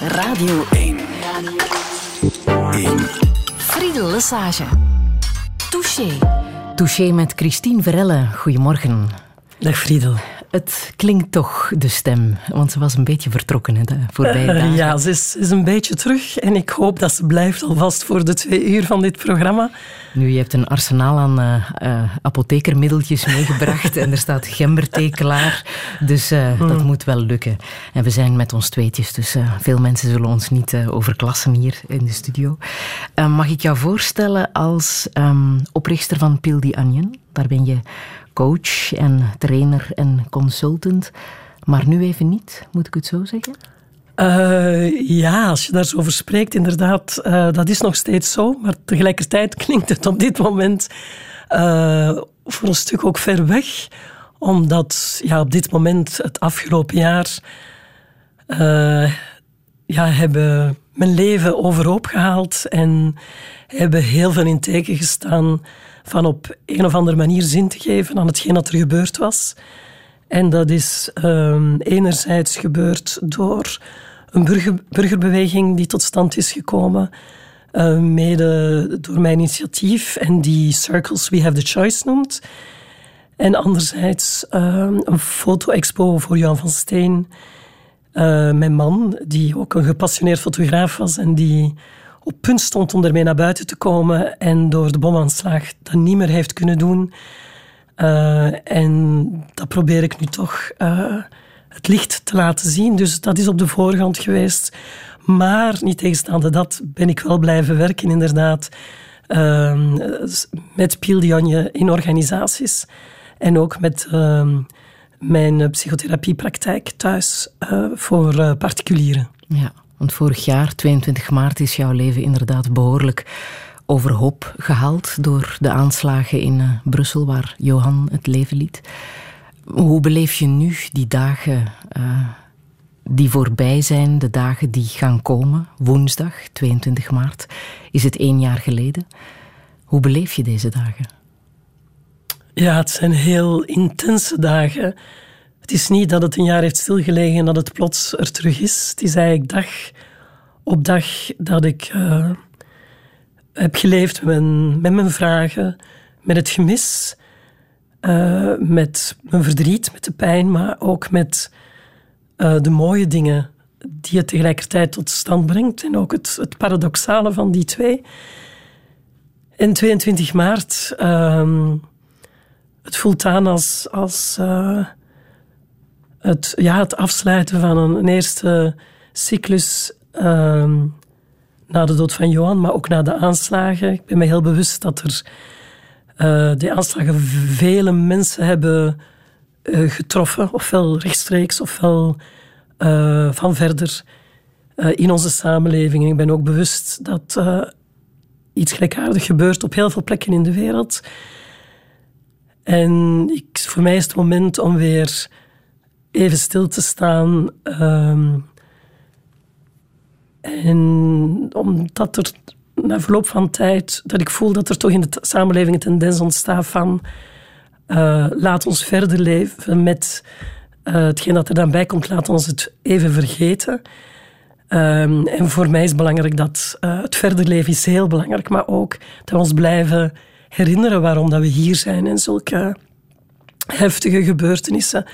Radio 1. 1. Friedel Lesage. Touché. Touché met Christine Verelle. Goedemorgen. Dag Friedel. Het klinkt toch, de stem, want ze was een beetje vertrokken hè, de voorbije Uh, dagen. ja, ze is, is een beetje terug en ik hoop dat ze blijft alvast voor de twee uur van dit programma. Nu, je hebt een arsenaal aan eh, eh, apothekermiddeltjes meegebracht en er staat gemberthee klaar. Dus eh, dat moet wel lukken. En we zijn met ons tweetjes, dus eh, veel mensen zullen ons niet eh, overklassen hier in de studio. Eh, mag ik jou voorstellen als ehm, oprichter van Peel the Onion? Daar ben je coach en trainer en consultant. Maar nu even niet, moet ik het zo zeggen? Eh, ja, als je daar zo over spreekt, inderdaad, eh, dat is nog steeds zo. Maar tegelijkertijd klinkt het op dit moment eh, voor een stuk ook ver weg. Omdat ja, op dit moment, het afgelopen jaar, ja, hebben mijn leven overhoop gehaald en hebben heel veel in teken gestaan van op een of andere manier zin te geven aan hetgeen dat er gebeurd was. En dat is ehm, enerzijds gebeurd door een burger, burgerbeweging die tot stand is gekomen, eh, mede door mijn initiatief en die Circles We Have the Choice noemt. En anderzijds ehm, een foto-expo voor Jan van Steen, eh, mijn man, die ook een gepassioneerd fotograaf was en die op punt stond om ermee naar buiten te komen en door de bomaanslag dat niet meer heeft kunnen doen. Uh, en dat probeer ik nu toch uh, het licht te laten zien. Dus dat is op de voorgrond geweest. Maar niet tegenstaande dat ben ik wel blijven werken, inderdaad. Uh, met Pieldianje in organisaties. En ook met ehm, mijn psychotherapiepraktijk thuis voor particulieren. Ja, want vorig jaar, 22 maart, is jouw leven inderdaad behoorlijk overhoop gehaald door de aanslagen in uh, Brussel, waar Johan het leven liet. Hoe beleef je nu die dagen uh, die voorbij zijn, de dagen die gaan komen? Woensdag, 22 maart, is het één jaar geleden. Hoe beleef je deze dagen? Ja, het zijn heel intense dagen. Het is niet dat het een jaar heeft stilgelegen en dat het plots er terug is. Het is eigenlijk dag op dag dat ik uh, heb geleefd met mijn, met mijn vragen, met het gemis, uh, met mijn verdriet, met de pijn, maar ook met uh, de mooie dingen die het tegelijkertijd tot stand brengt en ook het, het paradoxale van die twee. En 22 maart, um, het voelt aan als, als het, ja, het afsluiten van een, eerste cyclus um, na de dood van Johan, maar ook na de aanslagen. Ik ben me heel bewust dat er uh, die aanslagen vele mensen hebben uh, getroffen, ofwel rechtstreeks, ofwel uh, van verder in onze samenleving. En ik ben ook bewust dat iets gelijkaardigs gebeurt op heel veel plekken in de wereld. En ik, voor mij is het moment om weer even stil te staan. Um, en omdat er na verloop van tijd, dat ik voel dat er toch in de samenleving een tendens ontstaat van uh, laat ons verder leven met uh, hetgeen dat er dan bij komt, laat ons het even vergeten. Um, en voor mij is belangrijk dat uh, het verder leven is heel belangrijk, maar ook dat we ons blijven herinneren waarom dat we hier zijn en zulke heftige gebeurtenissen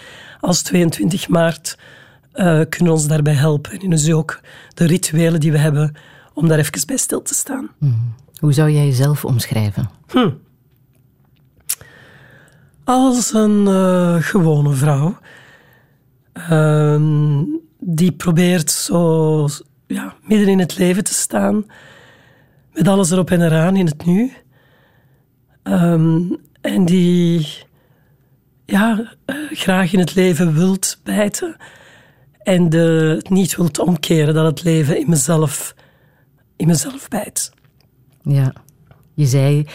als 22 maart uh, kunnen ons daarbij helpen. En dus ook de rituelen die we hebben om daar even bij stil te staan. Mm. Hoe zou jij jezelf omschrijven? Hm. Als een uh, gewone vrouw. Uh, die probeert zo ja, midden in het leven te staan. Met alles erop en eraan in het nu. Um, en die ja, uh, graag in het leven wilt bijten en de, het niet wilt omkeren dat het leven in mezelf, in mezelf bijt. Ja, je zei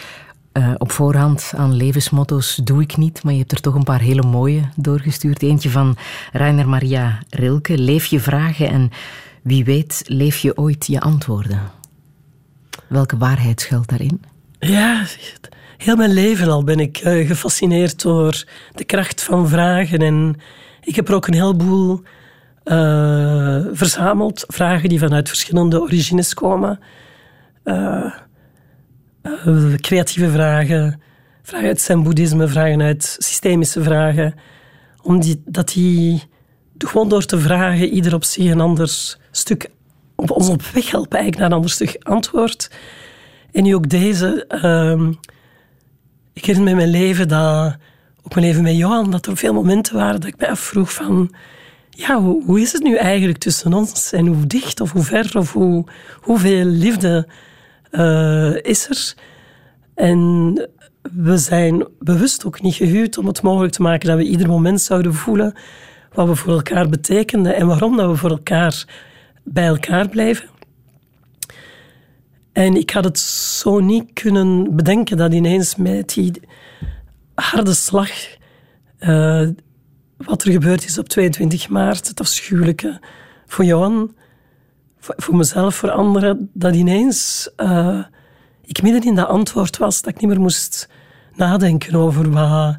uh, op voorhand aan levensmotto's doe ik niet, maar je hebt er toch een paar hele mooie doorgestuurd. Eentje van Rainer Maria Rilke, leef je vragen en wie weet leef je ooit je antwoorden. Welke waarheid schuilt daarin? Ja, heel mijn leven al ben ik uh, gefascineerd door de kracht van vragen en ik heb er ook een heleboel uh, verzameld. Vragen die vanuit verschillende origines komen. Uh, creatieve vragen, vragen uit zen-boeddhisme, vragen uit systemische vragen. Omdat die gewoon door te vragen, ieder op zich een ander stuk op ons op weg helpen, eigenlijk naar een ander stuk antwoord. En nu ook deze. Uh, ik herinner me mijn leven dat, ook mijn leven met Johan, dat er veel momenten waren dat ik mij afvroeg van, ja, hoe, hoe is het nu eigenlijk tussen ons en hoe dicht of hoe ver of hoe, hoeveel liefde uh, is er? En we zijn bewust ook niet gehuwd om het mogelijk te maken dat we ieder moment zouden voelen wat we voor elkaar betekenden en waarom dat we voor elkaar bij elkaar blijven. En ik had het zo niet kunnen bedenken dat ineens met die harde slag, uh, wat er gebeurd is op 22 maart, het afschuwelijke voor Johan, voor, mezelf, voor anderen, dat ineens uh, ik midden in dat antwoord was, dat ik niet meer moest nadenken over wat,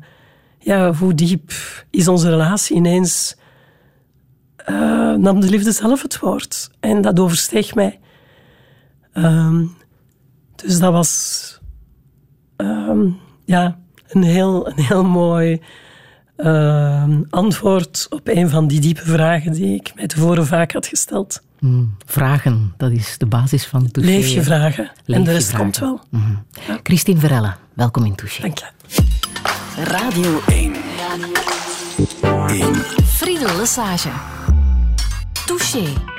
ja, hoe diep is onze relatie ineens. Uh, nam de liefde zelf het woord. En dat oversteeg mij. Um, dus dat was um, ja, een, heel, een heel mooi uh, antwoord op een van die diepe vragen die ik mij tevoren vaak had gesteld. Mm, vragen, dat is de basis van Touché. Leef je vragen Leef en de rest komt wel. Mm -hmm. ja. Christine Verelle, welkom in Touché. Dank je. Radio 1. Radio 1. Friedel Lesage. Touché.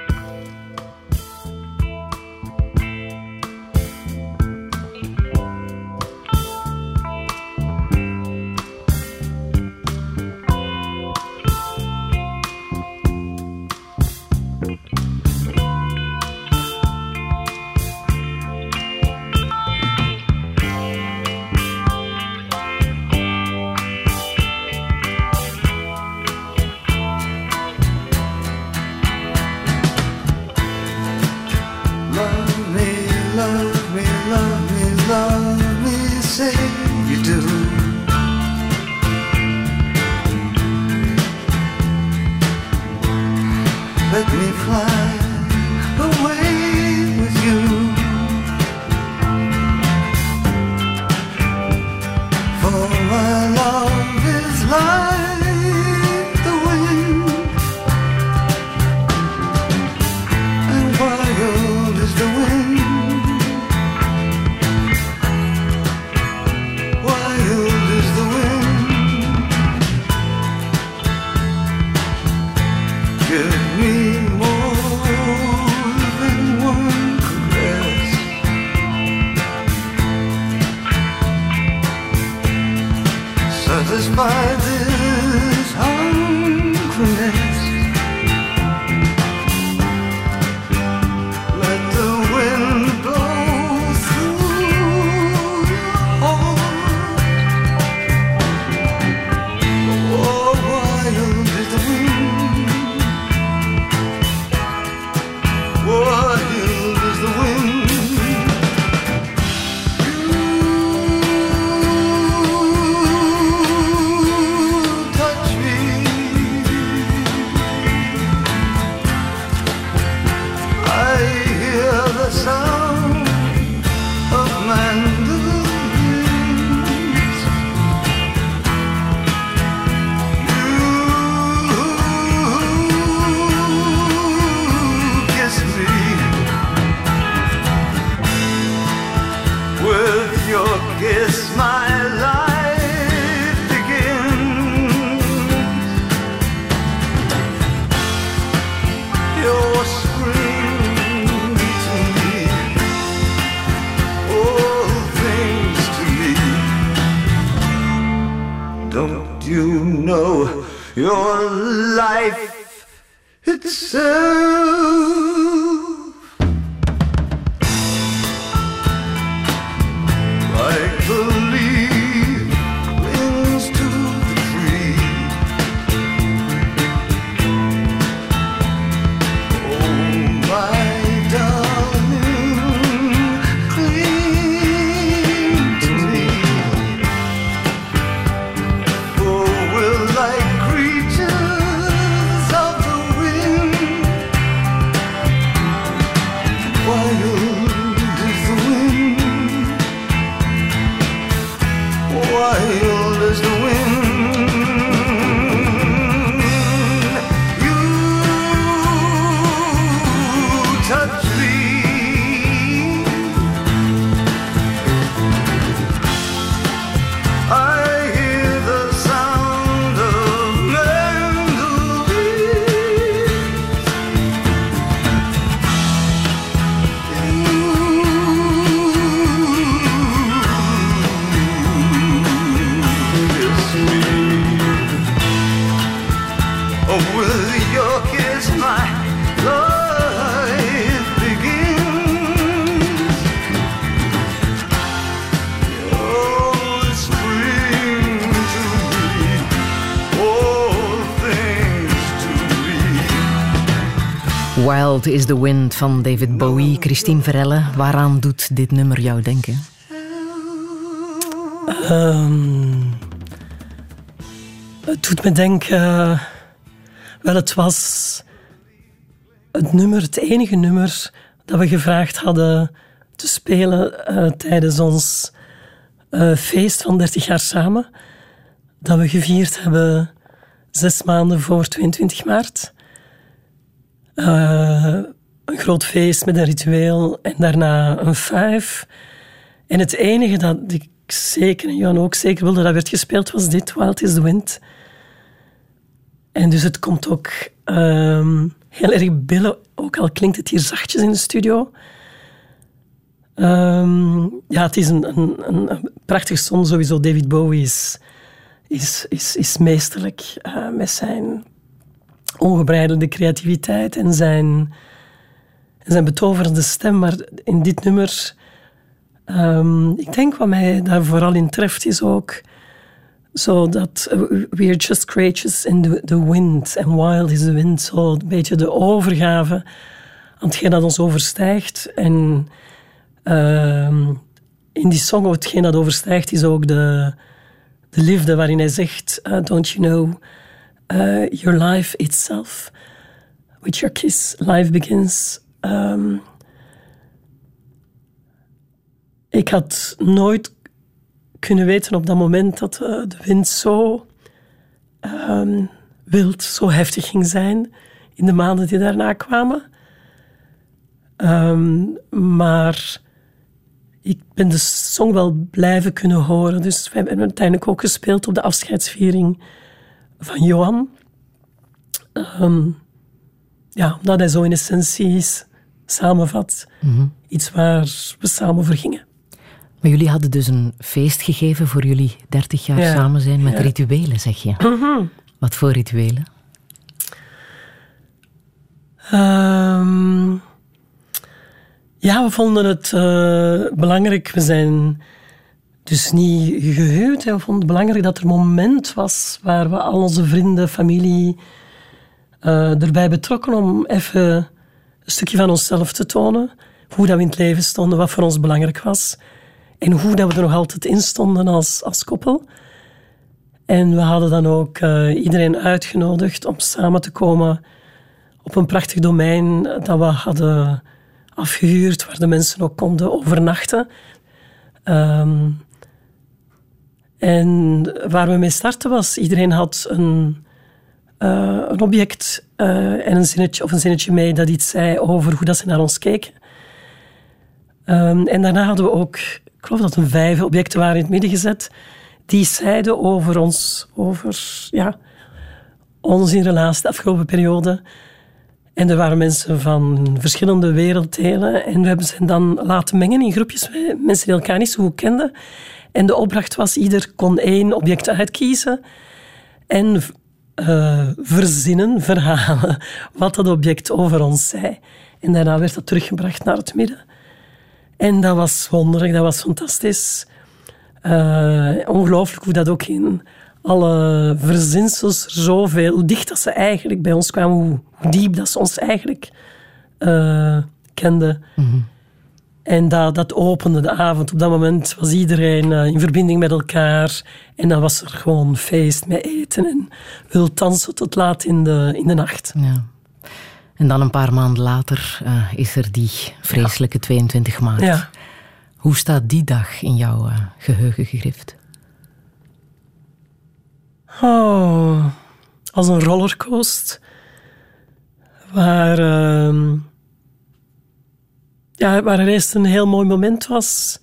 Is the Wind van David Bowie. Christine Verelle, waaraan doet dit nummer jou denken? Um, het doet me denken... Wel, het was het nummer, het enige nummer dat we gevraagd hadden te spelen uh, tijdens ons uh, feest van 30 jaar samen. Dat we gevierd hebben zes maanden voor 22 maart. Uh, een groot feest met een ritueel en daarna een vijf. En het enige dat ik zeker, en Johan ook zeker wilde dat werd gespeeld, was dit, Wild is the Wind. En dus het komt ook um, heel erg billen, ook al klinkt het hier zachtjes in de studio. Um, ja, het is een, een, prachtig song sowieso. David Bowie is, is, is, is meesterlijk uh, met zijn ongebreidelde creativiteit en zijn, zijn betoverende stem. Maar in dit nummer, um, ik denk wat mij daar vooral in treft, is ook zo dat we are just creatures in the, wind and wild is the wind. Zo een beetje de overgave aan hetgeen dat ons overstijgt. En uh, in die song, hetgeen dat overstijgt, is ook de, de liefde waarin hij zegt, uh, don't you know, uh, your life itself, with your kiss, life begins. Um, ik had nooit kunnen weten op dat moment dat uh, de wind zo um, wild, zo heftig ging zijn in de maanden die daarna kwamen. Um, maar ik ben de song wel blijven kunnen horen. Dus we hebben uiteindelijk ook gespeeld op de afscheidsviering van Johan. Um, ja, omdat hij zo in essentie samenvat. Mm Iets waar we samen voor gingen. Maar jullie hadden dus een feest gegeven voor jullie 30 jaar samen zijn met rituelen, zeg je. Mhm. Wat voor rituelen? Um, ja, we vonden het uh, belangrijk. We zijn dus niet gehuwd. We vonden het belangrijk dat er een moment was waar we al onze vrienden, familie uh, erbij betrokken om even een stukje van onszelf te tonen. Hoe dat we in het leven stonden, wat voor ons belangrijk was. En hoe dat we er nog altijd in stonden als, als koppel. En we hadden dan ook uh, iedereen uitgenodigd om samen te komen op een prachtig domein dat we hadden afgehuurd, waar de mensen ook konden overnachten. Um, en waar we mee starten was, iedereen had een, uh, een object uh, en een zinnetje of een zinnetje mee dat iets zei over hoe dat ze naar ons keken. Um, en daarna hadden we ook, ik geloof dat er vijf objecten waren in het midden gezet, die zeiden over ons, over ja, ons in relatie de afgelopen periode. En er waren mensen van verschillende werelddelen. En we hebben ze dan laten mengen in groepjes, mensen die elkaar niet zo goed kenden. En de opdracht was, ieder kon één object uitkiezen en uh, verzinnen, verhalen, wat dat object over ons zei. En daarna werd dat teruggebracht naar het midden. En dat was wonderlijk, dat was fantastisch. Uh, ongelooflijk hoe dat ook in alle verzinsels zoveel, hoe dicht dat ze eigenlijk bij ons kwamen, hoe, diep dat ze ons eigenlijk uh, kenden. En dat, dat opende de avond. Op dat moment was iedereen uh, in verbinding met elkaar. En dan was er gewoon feest met eten en wil dansen tot laat in de, in de nacht. Ja. En dan een paar maanden later uh, is er die vreselijke 22 maart. Ja. Hoe staat die dag in jouw geheugen gegrift? Oh, als een rollercoaster. Waar, uh, ja, waar er eerst een heel mooi moment was.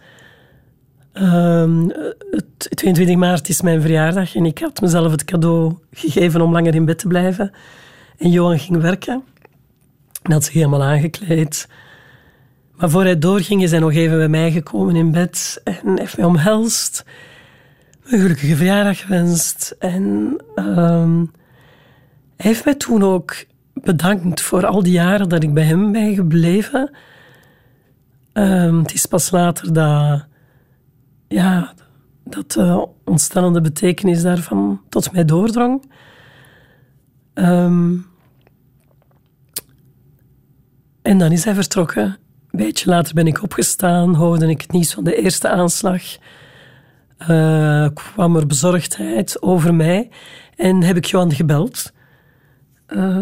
Uh, het 22 maart is mijn verjaardag en ik had mezelf het cadeau gegeven om langer in bed te blijven. En Johan ging werken. En had zich helemaal aangekleed. Maar voor hij doorging is hij nog even bij mij gekomen in bed en heeft mij omhelst een gelukkige verjaardag gewenst. En ehm, hij heeft mij toen ook bedankt voor al die jaren dat ik bij hem ben gebleven. Um, het is pas later dat, ja, dat de ontstellende betekenis daarvan tot mij doordrong. Um, En dan is hij vertrokken. Een beetje later ben ik opgestaan, hoorde ik het nieuws van de eerste aanslag. Uh, kwam er bezorgdheid over mij en heb ik Johan gebeld. Uh,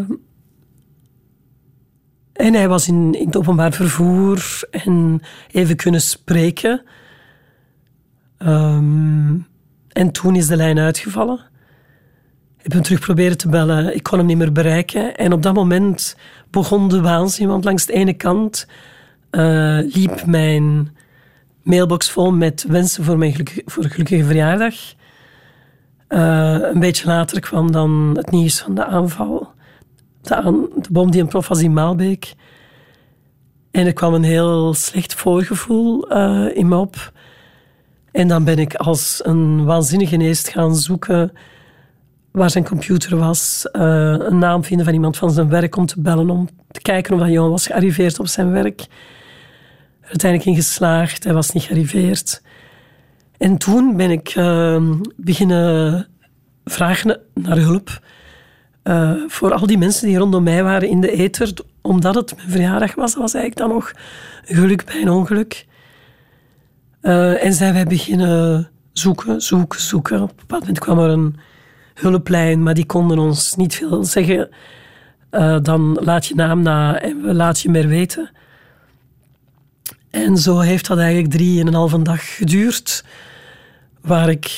en hij was in, in het openbaar vervoer en even kunnen spreken. Um, en toen is de lijn uitgevallen. Ik heb hem terug proberen te bellen. Ik kon hem niet meer bereiken. En op dat moment begon de waanzin. Want langs de ene kant uh, liep mijn mailbox vol met wensen voor mijn gelukkige, voor een gelukkige verjaardag. Uh, een beetje later kwam dan het nieuws van de aanval. De, bom die prof was in Maalbeek. En er kwam een heel slecht voorgevoel uh, in me op. En dan ben ik als een waanzinnige geest gaan zoeken waar zijn computer was, uh, een naam vinden van iemand van zijn werk om te bellen, om te kijken of jongen was gearriveerd op zijn werk. Uiteindelijk in geslaagd, hij was niet gearriveerd. En toen ben ik uh, beginnen vragen naar hulp uh, voor al die mensen die rondom mij waren in de ether, omdat het mijn verjaardag was. Was eigenlijk dan nog geluk bij een ongeluk. Uh, en zijn wij beginnen zoeken, zoeken, zoeken. Op een bepaald moment kwam er een hulplijn, maar die konden ons niet veel zeggen. Uh, dan laat je naam na en we laat je meer weten. En zo heeft dat eigenlijk drie en een halve dag geduurd. Waar ik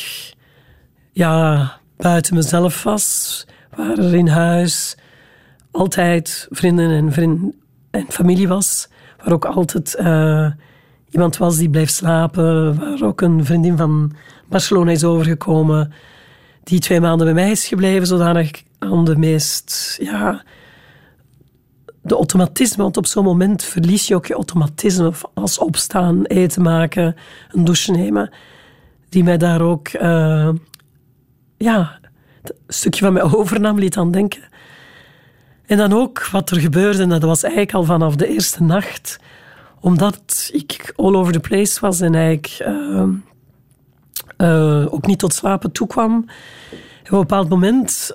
ja, buiten mezelf was, waar er in huis altijd vrienden en, vriend en familie was. Waar ook altijd uh, iemand was die bleef slapen. Waar ook een vriendin van Barcelona is overgekomen. Die twee maanden bij mij is gebleven, zodanig aan de meest... Ja, de automatisme, want op zo'n moment verlies je ook je automatisme als opstaan, eten maken, een douche nemen, die mij daar ook uh, ja, een stukje van mij overnam, liet aan denken. En dan ook wat er gebeurde, en dat was eigenlijk al vanaf de eerste nacht, omdat ik all over the place was en eigenlijk uh, uh, ook niet tot slapen toekwam. En op een bepaald moment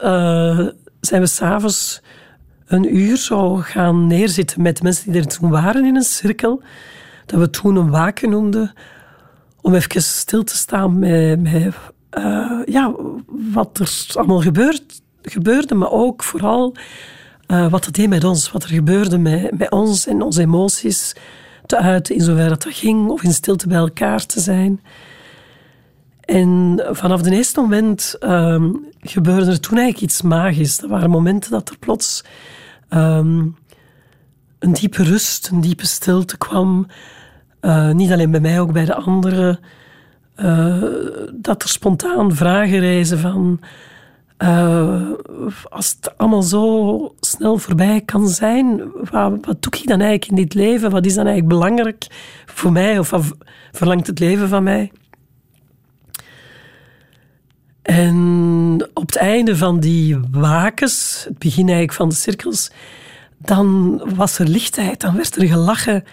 zijn we s'avonds een uur zo gaan neerzitten met mensen die er toen waren in een cirkel. Dat we toen een waken noemden. Om even stil te staan met, uh, ja, wat er allemaal gebeurt, gebeurde, maar ook vooral uh, wat het deed met ons. Wat er gebeurde met, met ons en onze emoties te uiten, in zover dat dat ging, of in stilte bij elkaar te zijn. En vanaf het eerste moment um, gebeurde er toen eigenlijk iets magisch. Er waren momenten dat er plots um, een diepe rust, een diepe stilte kwam. Uh, niet alleen bij mij, ook bij de anderen. Uh, dat er spontaan vragen reizen van... Uh, als het allemaal zo snel voorbij kan zijn, wat, wat, doe ik dan eigenlijk in dit leven? Wat is dan eigenlijk belangrijk voor mij? Of wat verlangt het leven van mij? En op het einde van die wakens, het begin eigenlijk van de cirkels, dan was er lichtheid, dan werd er gelachen.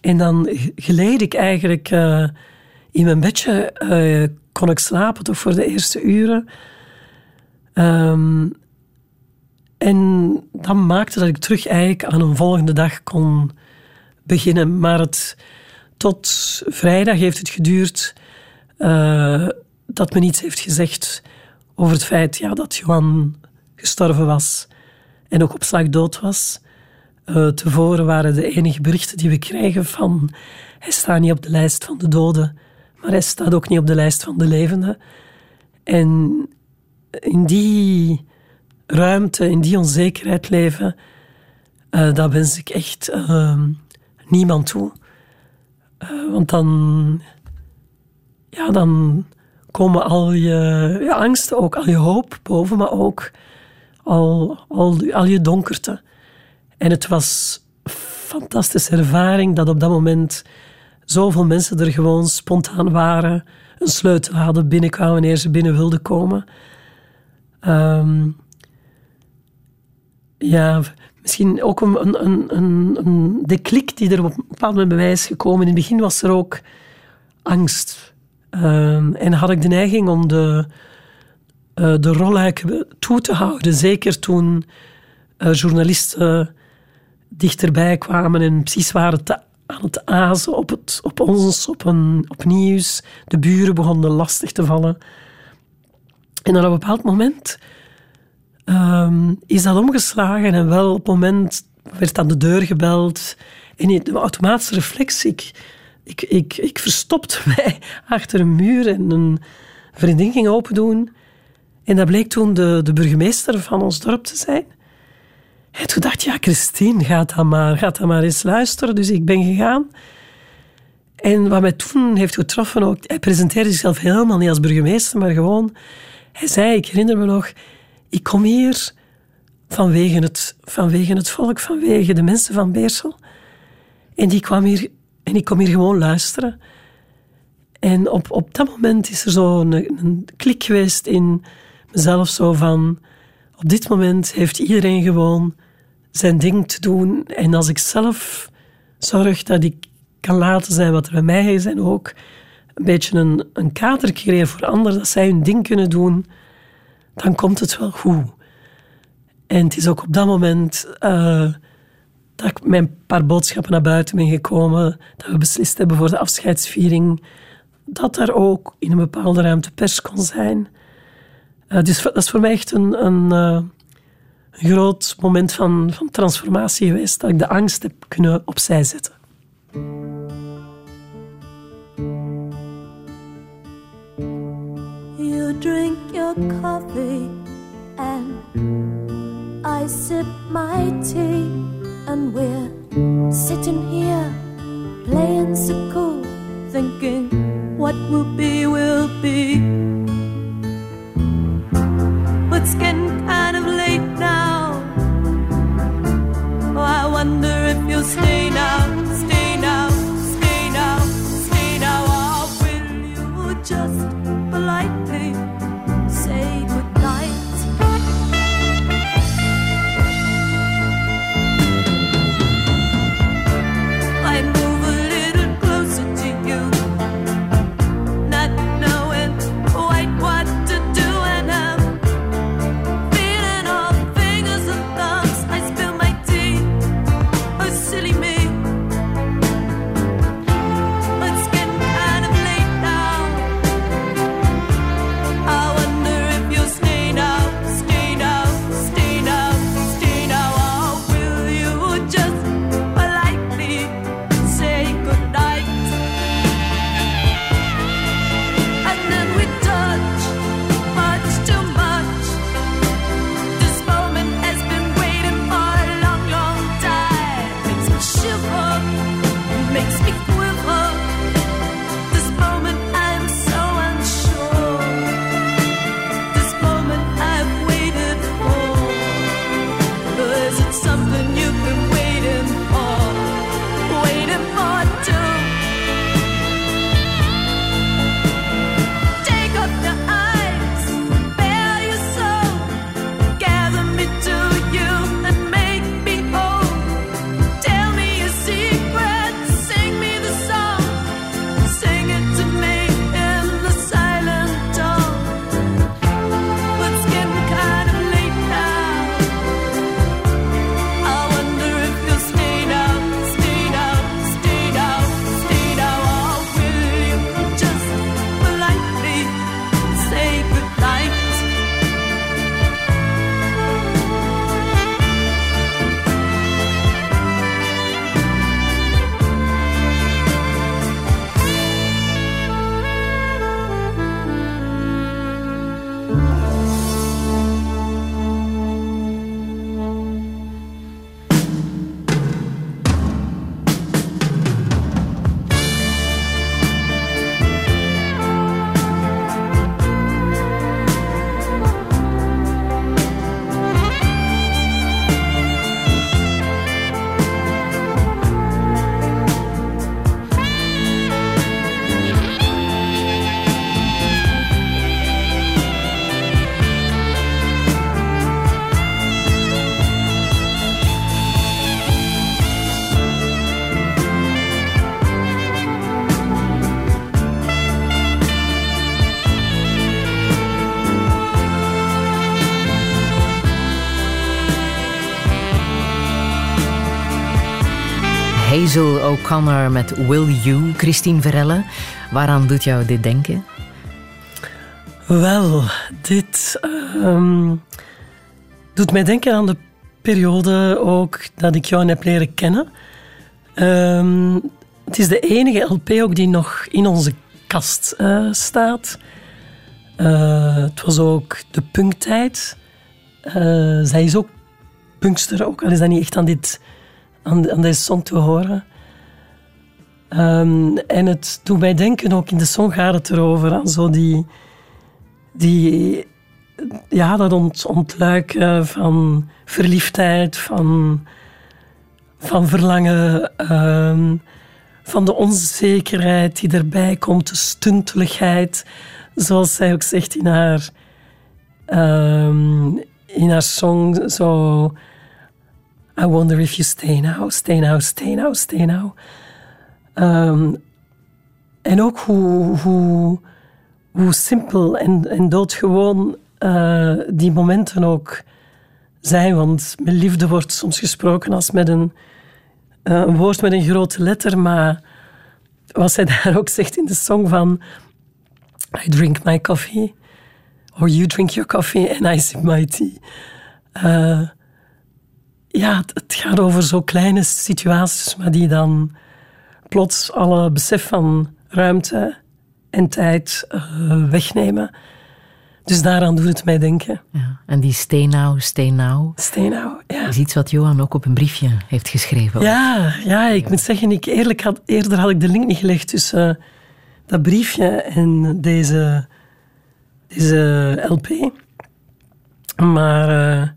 En dan geleed ik eigenlijk uh, in mijn bedje, uh, kon ik slapen toch voor de eerste uren. Um, en dat maakte dat ik terug eigenlijk aan een volgende dag kon beginnen. Maar het, tot vrijdag heeft het geduurd uh, dat men iets heeft gezegd over het feit ja, dat Johan gestorven was en ook op slag dood was. Uh, tevoren waren de enige berichten die we krijgen van hij staat niet op de lijst van de doden, maar hij staat ook niet op de lijst van de levenden. En in die ruimte, in die onzekerheid leven, uh, dat wens ik echt uh, niemand toe. Uh, want dan, ja, dan komen al je, je angsten ook, al je hoop boven, maar ook al, al, al je donkerte. En het was een fantastische ervaring dat op dat moment zoveel mensen er gewoon spontaan waren, een sleutel hadden, binnenkwamen wanneer ze binnen wilden komen. Um, ja, misschien ook een, een, een, een declic die er op een bepaald moment bij is gekomen. In het begin was er ook angst. Um, en had ik de neiging om de, uh, de rol toe te houden. Zeker toen uh, journalisten dichterbij kwamen en precies waren aan het azen op, het, op ons, op, een, op nieuws. De buren begonnen lastig te vallen. En op een bepaald moment ehm, is dat omgeslagen en wel op het moment werd aan de deur gebeld. En de automatische reflex, ik, ik, ik, ik verstopte mij achter een muur en een vriendin ging open doen. En dat bleek toen de, de burgemeester van ons dorp te zijn. En toen dacht ik, ja, Christine, gaat dan maar, gaat dan maar eens luisteren. Dus ik ben gegaan. En wat mij toen heeft getroffen ook, hij presenteerde zichzelf helemaal niet als burgemeester, maar gewoon, hij zei, ik herinner me nog, ik kom hier vanwege het, vanwege het volk, vanwege de mensen van Beersel. En die kwam hier, en ik kom hier gewoon luisteren. En op, op dat moment is er zo een, klik geweest in mezelf, zo van, op dit moment heeft iedereen gewoon zijn ding te doen. En als ik zelf zorg dat ik kan laten zijn wat er bij mij is en ook een beetje een, een kader creëer voor anderen, dat zij hun ding kunnen doen, dan komt het wel goed. En het is ook op dat moment uh, dat ik met een paar boodschappen naar buiten ben gekomen, dat we beslist hebben voor de afscheidsviering, dat daar ook in een bepaalde ruimte pers kon zijn. Uh, dus dat is voor mij echt een, uh, een groot moment van, van transformatie geweest, dat ik de angst heb kunnen opzij zetten. You drink your coffee and I sip my tea and we're sitting here playing so cool thinking what will be will be. But it's getting kind of late now. Oh, I wonder if you'll stay now stay now stay now stay now. Will you just politely Hazel O'Connor met Will You, Christine Verelle. Waaraan doet jou dit denken? Wel, dit ehm, doet mij denken aan de periode ook dat ik jou heb leren kennen. Ehm, het is de enige LP ook die nog in onze kast uh, staat. Uh, het was ook de punktijd. Uh, zij is ook punkster, ook al is dat niet echt aan, dit, aan, aan deze song te horen. Um, en het doet mij denken, ook in de song gaat het erover, aan zo die, die ja, dat ont, ontluiken van verliefdheid, van, van verlangen, um, van de onzekerheid die erbij komt, de stunteligheid, zoals zij ook zegt in haar, um, in haar song, zo... I wonder if you stay now, stay now, stay now, stay now. Um, en ook hoe, hoe, hoe simpel en, en doodgewoon uh, die momenten ook zijn. Want met liefde wordt soms gesproken als met een, uh, een woord met een grote letter, maar wat zij daar ook zegt in de song van I drink my coffee, or you drink your coffee and I sip my tea. Uh, ja, het, het, gaat over zo kleine situaties, maar die dan plots alle besef van ruimte en tijd uh, wegnemen. Dus daaraan doet het mij denken. Ja, en die stay now, stay now. Stay now, ja. is iets wat Johan ook op een briefje heeft geschreven. Ja, ja, ik moet zeggen, ik, eerlijk had, eerder had ik de link niet gelegd tussen uh, dat briefje en deze, deze LP. Maar uh,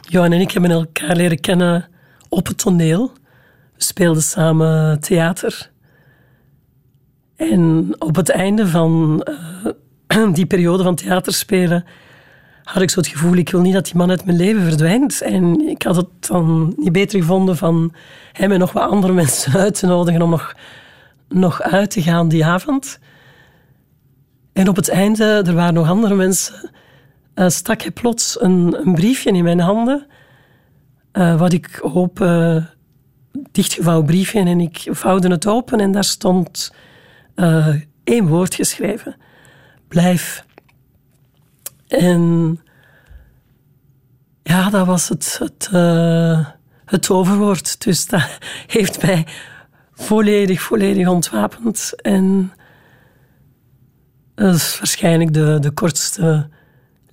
Johan en ik hebben elkaar leren kennen op het toneel. We speelden samen theater. En op het einde van uh, die periode van theaterspelen had ik zo het gevoel, ik wil niet dat die man uit mijn leven verdwijnt. En ik had het dan niet beter gevonden van hem en nog wat andere mensen uit te nodigen om nog, nog uit te gaan die avond. En op het einde, er waren nog andere mensen, uh, stak hij plots een, een, briefje in mijn handen. Uh, wat ik hoop dichtgevouwen briefje en ik vouwde het open en daar stond één woord geschreven. Blijf. En ja, dat was het, het, het overwoord. Dus dat heeft mij volledig, volledig ontwapend. En dat is waarschijnlijk de, de kortste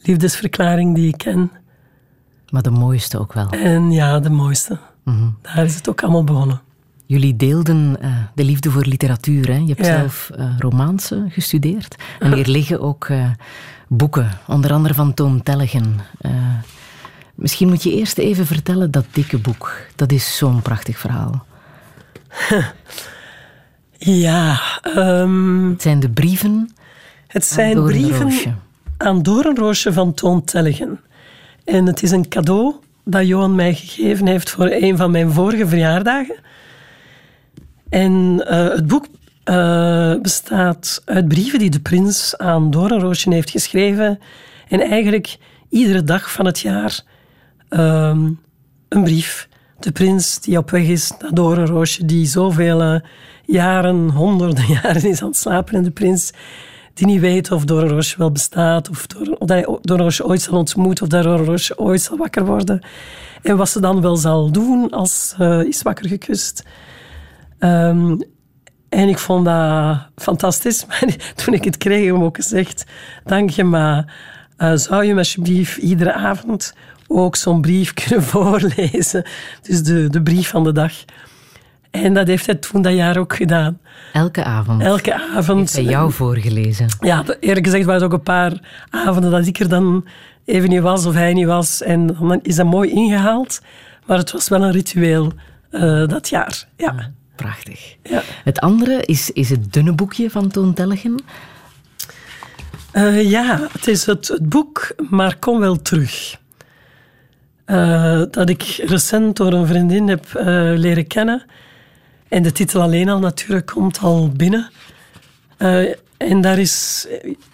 liefdesverklaring die ik ken. Maar de mooiste ook wel. En ja, de mooiste. Mm Daar is het ook allemaal begonnen. Jullie deelden uh, de liefde voor literatuur. Hè? Je hebt ja. zelf uh, gestudeerd. En hier liggen ook uh, boeken, onder andere van Toon Tellegen. misschien moet je eerst even vertellen dat dikke boek. Dat is zo'n prachtig verhaal. ja. Um, het zijn de brieven. Het zijn brieven aan Doornroosje van Toon Tellegen. En het is een cadeau dat Johan mij gegeven heeft voor een van mijn vorige verjaardagen. En uh, het boek uh, bestaat uit brieven die de prins aan Doornroosje heeft geschreven. En eigenlijk iedere dag van het jaar um, een brief. De prins die op weg is naar Doornroosje, die zoveel uh, jaren, honderden jaren is aan het slapen. En de prins die niet weet of Doornroosje wel bestaat, of, door, of hij Doornroosje ooit zal ontmoeten, of Doornroosje ooit zal wakker worden. En wat ze dan wel zal doen als uh, is wakker gekust. Um, en ik vond dat fantastisch. Maar toen ik het kreeg, heb ik ook gezegd: Dank je, maar uh, zou je me alsjeblieft iedere avond ook zo'n brief kunnen voorlezen? Dus de, de brief van de dag. En dat heeft hij toen dat jaar ook gedaan. Elke avond? Elke avond. Heeft hij jou voorgelezen? Ja, eerlijk gezegd waren het ook een paar avonden dat ik er dan even niet was of hij niet was. En dan is dat mooi ingehaald. Maar het was wel een ritueel uh, dat jaar. Ja. ja prachtig. Ja. Het andere is, is het dunne boekje van Toon Tellegen. Uh, ja, het is het, het, boek Maar kom wel terug. Uh, dat ik recent door een vriendin heb leren kennen. En de titel alleen al natuurlijk komt al binnen. en daar is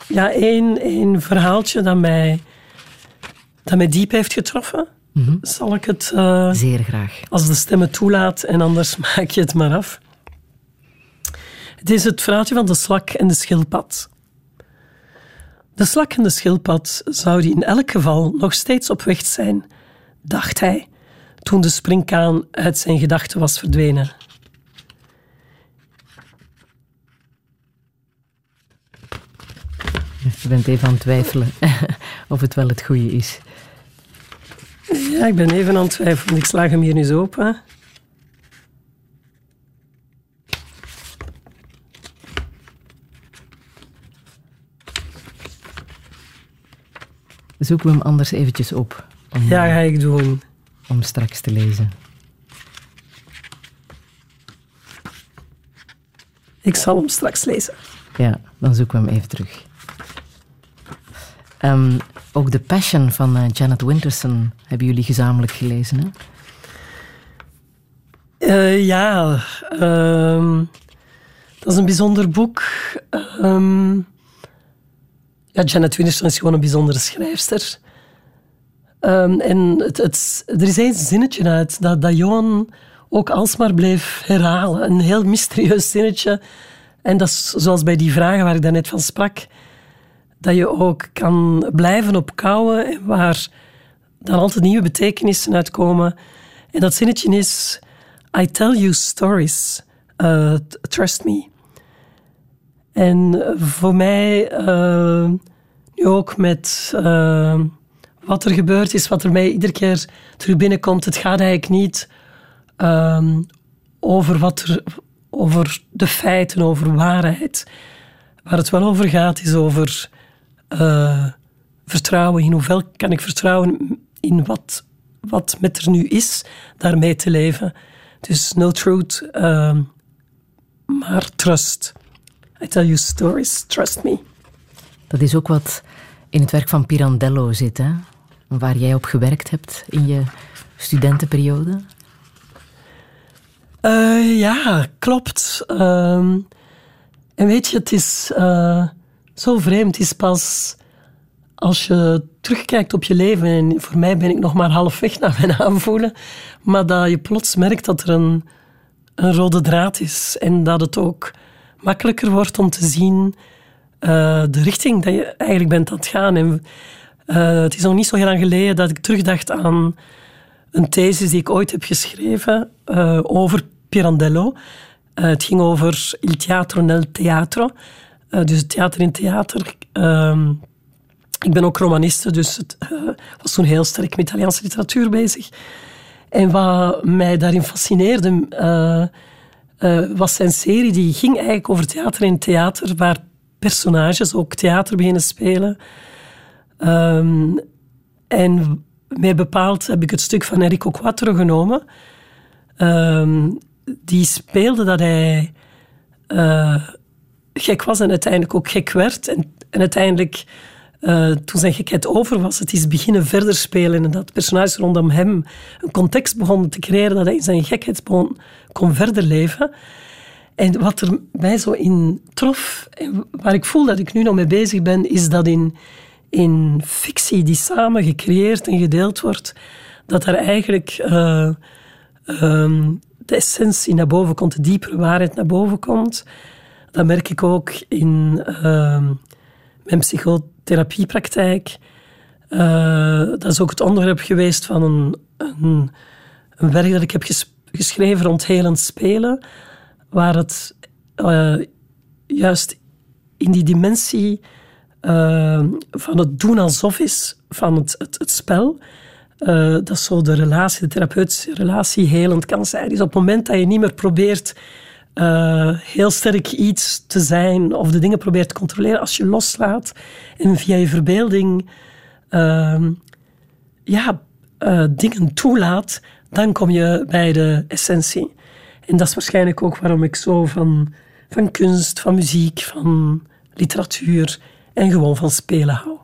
ja, één, één verhaaltje dat mij, dat mij diep heeft getroffen. Mhm. Zal ik het... Zeer graag. Als de stem het toelaat en anders maak je het maar af. Het is het verhaaltje van de slak en de schildpad. De slak en de schildpad zouden in elk geval nog steeds op weg zijn, dacht hij, toen de springkaan uit zijn gedachten was verdwenen. Je bent even aan het twijfelen of het wel het goede is. Ja, ik ben even aan het twijfelen. Ik slaag hem hier nu zo open. Zoeken we hem anders eventjes op. Om, ja, ga ik doen. Om straks te lezen. Ik zal hem straks lezen. Ja, dan zoeken we hem even terug. Um, ook The Passion van uh, Janet Winterson hebben jullie gezamenlijk gelezen, hè? Uh, ja, um, dat is een bijzonder boek. Ja, Janet Winterson is gewoon een bijzondere schrijfster. en het, er is één zinnetje uit dat, dat Johan ook alsmaar bleef herhalen. Een heel mysterieus zinnetje. En dat is zoals bij die vragen waar ik daarnet van sprak dat je ook kan blijven opkouwen waar dan altijd nieuwe betekenissen uitkomen. En dat zinnetje is: I tell you stories, uh, trust me. En voor mij, uh, nu ook met uh, wat er gebeurd is, wat er mij iedere keer terug binnenkomt, het gaat eigenlijk niet um, over, wat er, over de feiten, over waarheid. Waar het wel over gaat, is over uh, vertrouwen. In hoeveel kan ik vertrouwen in wat, wat met er nu is, daarmee te leven. Dus no truth, uh, maar trust. I tell you stories, trust me. Dat is ook wat in het werk van Pirandello zit, hè? waar jij op gewerkt hebt in je studentenperiode. Uh, ja, klopt. Ehm, en weet je, het is uh, zo vreemd is pas als je terugkijkt op je leven. En voor mij ben ik nog maar halfweg naar mijn aanvoelen. Maar dat je plots merkt dat er een, een rode draad is. En dat het ook makkelijker wordt om te zien uh, de richting dat je eigenlijk bent aan het gaan. En, uh, het is nog niet zo heel lang geleden dat ik terugdacht aan een thesis die ik ooit heb geschreven uh, over Pirandello. het ging over Il Teatro nel Teatro. Uh, dus theater in theater. Uh, ik ben ook romaniste, dus het uh, was toen heel sterk met Italiaanse literatuur bezig. En wat mij daarin fascineerde, uh, was zijn serie. Die ging eigenlijk over theater in theater, waar personages ook theater beginnen spelen. Um, en mij bepaald heb ik het stuk van Enrico Quattro genomen. Um, die speelde dat hij gek was en uiteindelijk ook gek werd. En, uiteindelijk, uh, toen zijn gekheid over was, het is beginnen verder spelen en dat personages rondom hem een context begonnen te creëren dat hij in zijn gekheid kon, kon verder leven. En wat er mij zo in trof, en waar ik voel dat ik nu nog mee bezig ben, is dat in, in fictie die samen gecreëerd en gedeeld wordt, dat er eigenlijk uh, um, de essentie naar boven komt, de diepere waarheid naar boven komt. Dat merk ik ook in uh, mijn psychotherapiepraktijk. Uh, dat is ook het onderwerp geweest van een, een, een werk dat ik heb geschreven rond helend spelen, waar het uh, juist in die dimensie uh, van het doen alsof is van het, het, het spel, uh, dat zo de relatie, de therapeutische relatie helend kan zijn. Dus op het moment dat je niet meer probeert uh, heel sterk iets te zijn of de dingen probeert te controleren als je loslaat en via je verbeelding uh, ja, uh, dingen toelaat, dan kom je bij de essentie. En dat is waarschijnlijk ook waarom ik zo van, van kunst, van muziek, van literatuur en gewoon van spelen hou.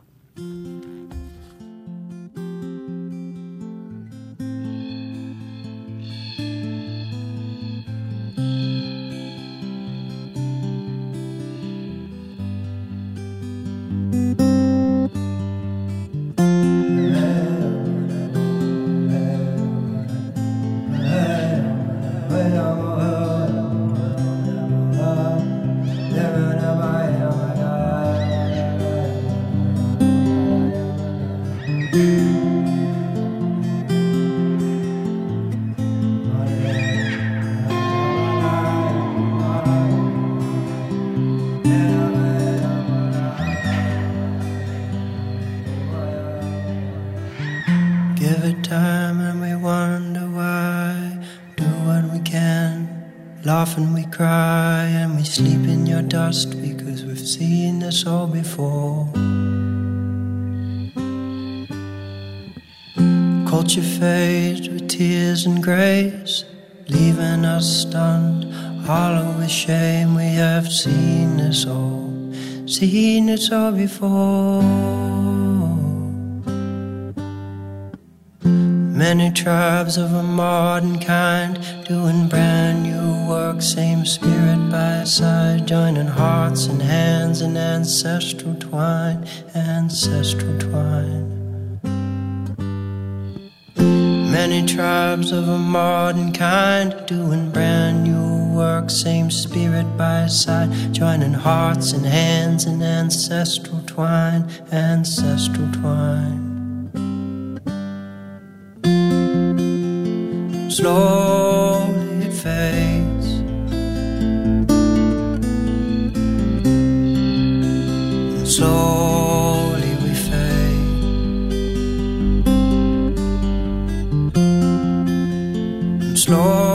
And we cry and we sleep in your dust because we've seen this all before. Culture fades with tears and grace, leaving us stunned, hollow with shame. We have seen this all, seen this all before. Many tribes of a modern kind doing brand new work, same spirit by side, joining hearts and hands in ancestral twine, ancestral twine. Many tribes of a modern kind doing brand new work, same spirit by side, joining hearts and hands in ancestral twine, ancestral twine. slowly it fades. Slowly we fade. And slowly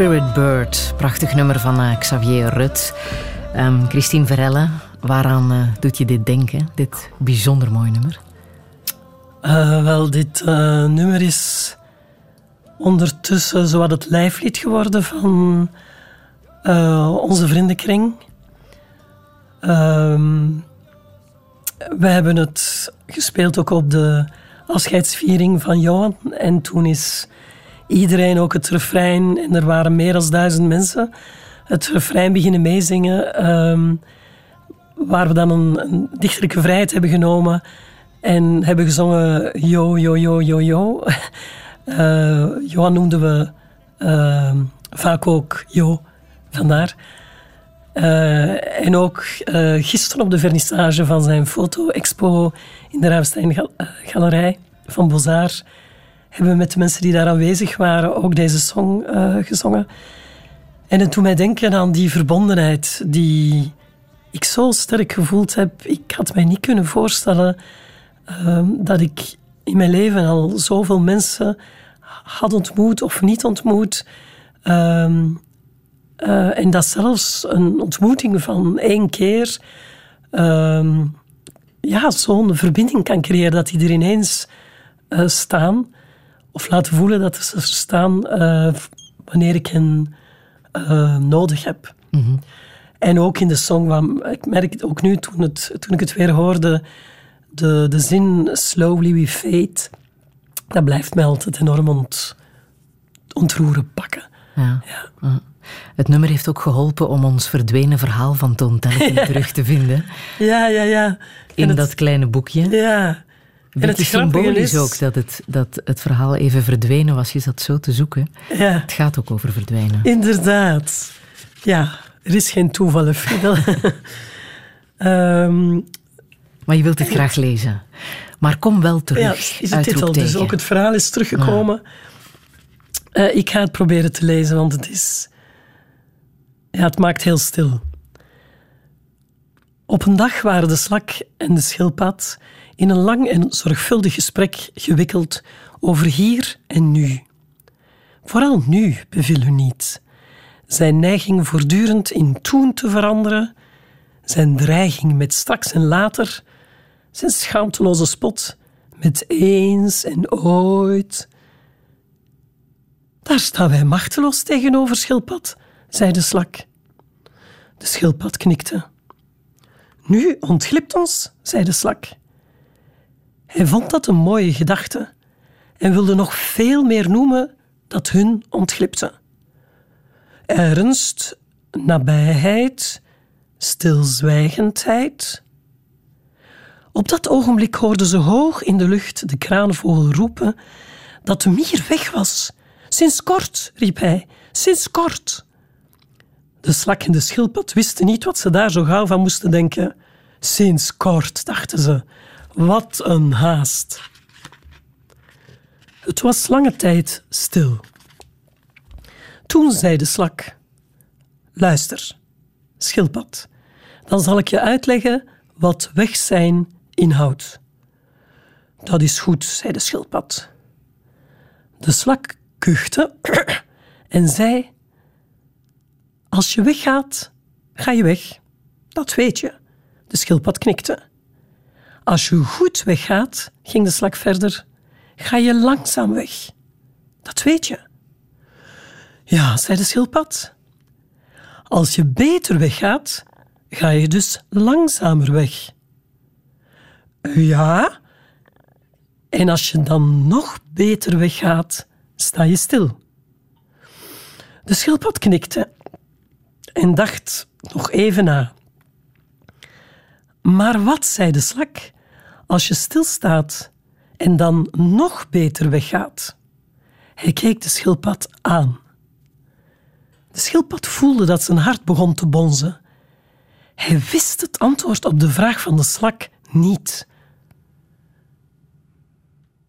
Spirit Bird, prachtig nummer van eh, Xavier Rut. Ehm, Christine Verelle, waaraan eh, doet je dit denken? Dit bijzonder mooi nummer. Eh, wel, dit nummer is ondertussen zowat het lijflied geworden van onze vriendenkring. Ehm, we hebben het gespeeld ook op de afscheidsviering van Johan. En toen is iedereen ook het refrein, en er waren meer dan duizend mensen, het refrein beginnen meezingen. ehm, waar we dan een, dichterlijke vrijheid hebben genomen en hebben gezongen yo, yo, yo, yo, yo. Eh, Johan noemden we eh, vaak ook Jo, vandaar. Eh, en ook eh, gisteren op de vernissage van zijn foto-expo in de Ravenstein-galerij van Bozar hebben we met de mensen die daar aanwezig waren ook deze song eh, gezongen. En het doet mij denken aan die verbondenheid die ik zo sterk gevoeld heb. Ik had mij niet kunnen voorstellen ehm, dat ik in mijn leven al zoveel mensen had ontmoet of niet ontmoet. Ehm, eh, en dat zelfs een ontmoeting van één keer ehm, ja, zo'n verbinding kan creëren dat die er ineens eh, staan. Of laten voelen dat ze er staan eh, wanneer ik hen eh, nodig heb. En ook in de song, ik merk het ook nu toen, het, toen ik het weer hoorde, de, de zin slowly we fade, dat blijft mij altijd enorm ont, ontroeren pakken. Ja. ja. Het nummer heeft ook geholpen om ons verdwenen verhaal van Toon terug te vinden. Ja, ja, ja. In dat kleine boekje. Ja. En het symbolisch is ook dat het, dat het verhaal even verdwenen was. Je zat zo te zoeken. Ja. Het gaat ook over verdwijnen. Inderdaad. Ja, er is geen toeval, um, maar je wilt het graag lezen. Maar kom wel terug. Ja, is de titel. Dus ook het verhaal is teruggekomen. Uh, ik ga het proberen te lezen, want het is... Ja, het maakt heel stil. Op een dag waren de slak en de schildpad in een lang en zorgvuldig gesprek gewikkeld over hier en nu. Vooral nu beviel u niet. Zijn neiging voortdurend in toen te veranderen, zijn dreiging met straks en later, zijn schaamteloze spot met eens en ooit. Daar staan wij machteloos tegenover, schildpad, zei de slak. De schildpad knikte. Nu ontglipt ons, zei de slak. Hij vond dat een mooie gedachte en wilde nog veel meer noemen dat hun ontglipte. Ernst, nabijheid, stilzwijgendheid. Op dat ogenblik hoorden ze hoog in de lucht de kraanvogel roepen dat de mier weg was. Sinds kort, riep hij, sinds kort. De slak en de schildpad wisten niet wat ze daar zo gauw van moesten denken. Sinds kort, dachten ze. Wat een haast. Het was lange tijd stil. Toen zei de slak: Luister, schildpad, dan zal ik je uitleggen wat weg zijn inhoudt. Dat is goed, zei de schildpad. De slak kuchte en zei: Als je weggaat, ga je weg. Dat weet je. De schildpad knikte. Als je goed weggaat, ging de slak verder, ga je langzaam weg. Dat weet je. Ja, zei de schildpad. Als je beter weggaat, ga je dus langzamer weg. Ja. En als je dan nog beter weggaat, sta je stil. De schildpad knikte en dacht nog even na. Maar wat, zei de slak, als je stilstaat en dan nog beter weggaat? Hij keek de schildpad aan. De schildpad voelde dat zijn hart begon te bonzen. Hij wist het antwoord op de vraag van de slak niet.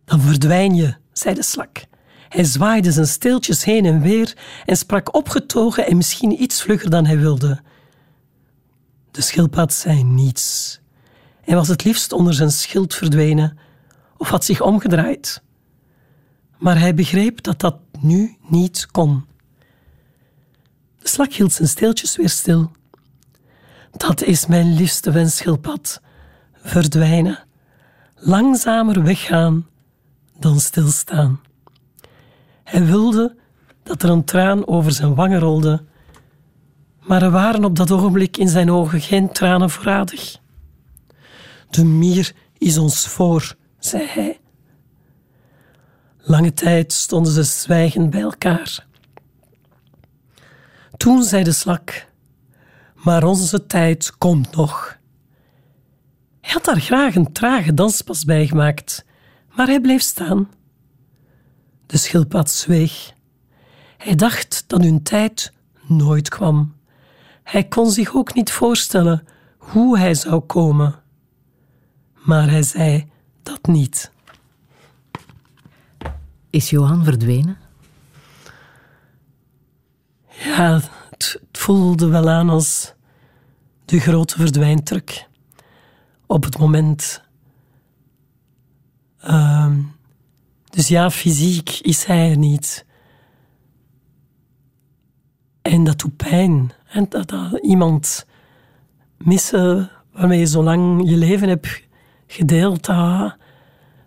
Dan verdwijn je, zei de slak. Hij zwaaide zijn steeltjes heen en weer en sprak opgetogen en misschien iets vlugger dan hij wilde. De schildpad zei niets. Hij was het liefst onder zijn schild verdwenen of had zich omgedraaid. Maar hij begreep dat dat nu niet kon. De slak hield zijn steeltjes weer stil. Dat is mijn liefste wens, schildpad. Verdwijnen. Langzamer weggaan dan stilstaan. Hij wilde dat er een traan over zijn wangen rolde maar er waren op dat ogenblik in zijn ogen geen tranen voorradig. De mier is ons voor, zei hij. Lange tijd stonden ze zwijgend bij elkaar. Toen zei de slak: Maar onze tijd komt nog. Hij had daar graag een trage danspas bij gemaakt, maar hij bleef staan. De schildpad zweeg. Hij dacht dat hun tijd nooit kwam. Hij kon zich ook niet voorstellen hoe hij zou komen. Maar hij zei dat niet. Is Johan verdwenen? Ja, het, voelde wel aan als de grote verdwijntruc. Op het moment. Uh, dus ja, fysiek is hij er niet. En dat doet pijn. En dat, dat iemand missen waarmee je zo lang je leven hebt gedeeld, dat,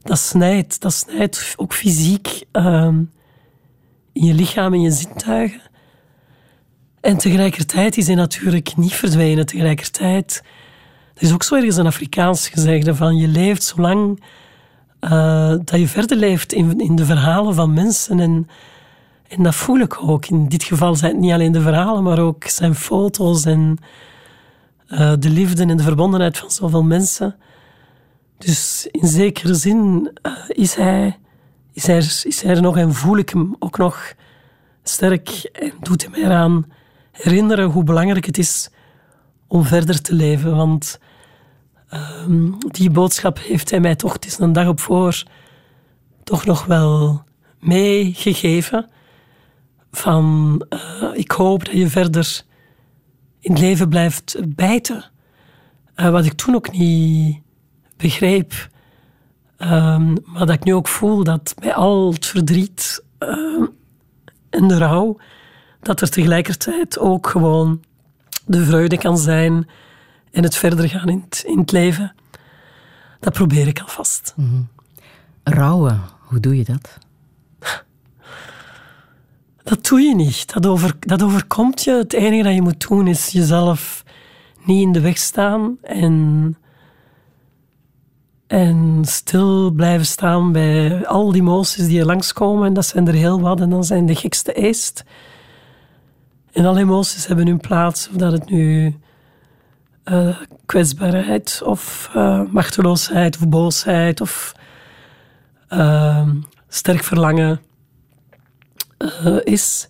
dat snijdt. Dat snijdt ook fysiek ehm, in je lichaam, en je zintuigen. En tegelijkertijd is hij natuurlijk niet verdwenen. Tegelijkertijd er is ook zo ergens een Afrikaans gezegde van je leeft zolang uh, dat je verder leeft in, in de verhalen van mensen. En, en dat voel ik ook. In dit geval zijn het niet alleen de verhalen, maar ook zijn foto's en uh, de liefde en de verbondenheid van zoveel mensen. Dus in zekere zin uh, is, hij, is, hij, is hij er nog en voel ik hem ook nog sterk en doet mij eraan herinneren hoe belangrijk het is om verder te leven. Want Ehm, die boodschap heeft hij mij toch, het is een dag op voor, toch nog wel meegegeven. Van uh, ik hoop dat je verder in het leven blijft bijten. Uh, wat ik toen ook niet begreep. Um, maar dat ik nu ook voel dat bij al het verdriet uh, en de rouw, dat er tegelijkertijd ook gewoon de vreugde kan zijn en het verder gaan in het, in het leven. Dat probeer ik alvast. Mm Rouwen, hoe doe je dat? Dat doe je niet. Dat, over, dat overkomt je. Het enige dat je moet doen is jezelf niet in de weg staan en, en stil blijven staan bij al die emoties die er langskomen. En dat zijn er heel wat. En dan zijn de gekste eerst. En alle emoties hebben hun plaats. Of dat het nu uh, kwetsbaarheid of uh, machteloosheid of boosheid of uh, sterk verlangen is.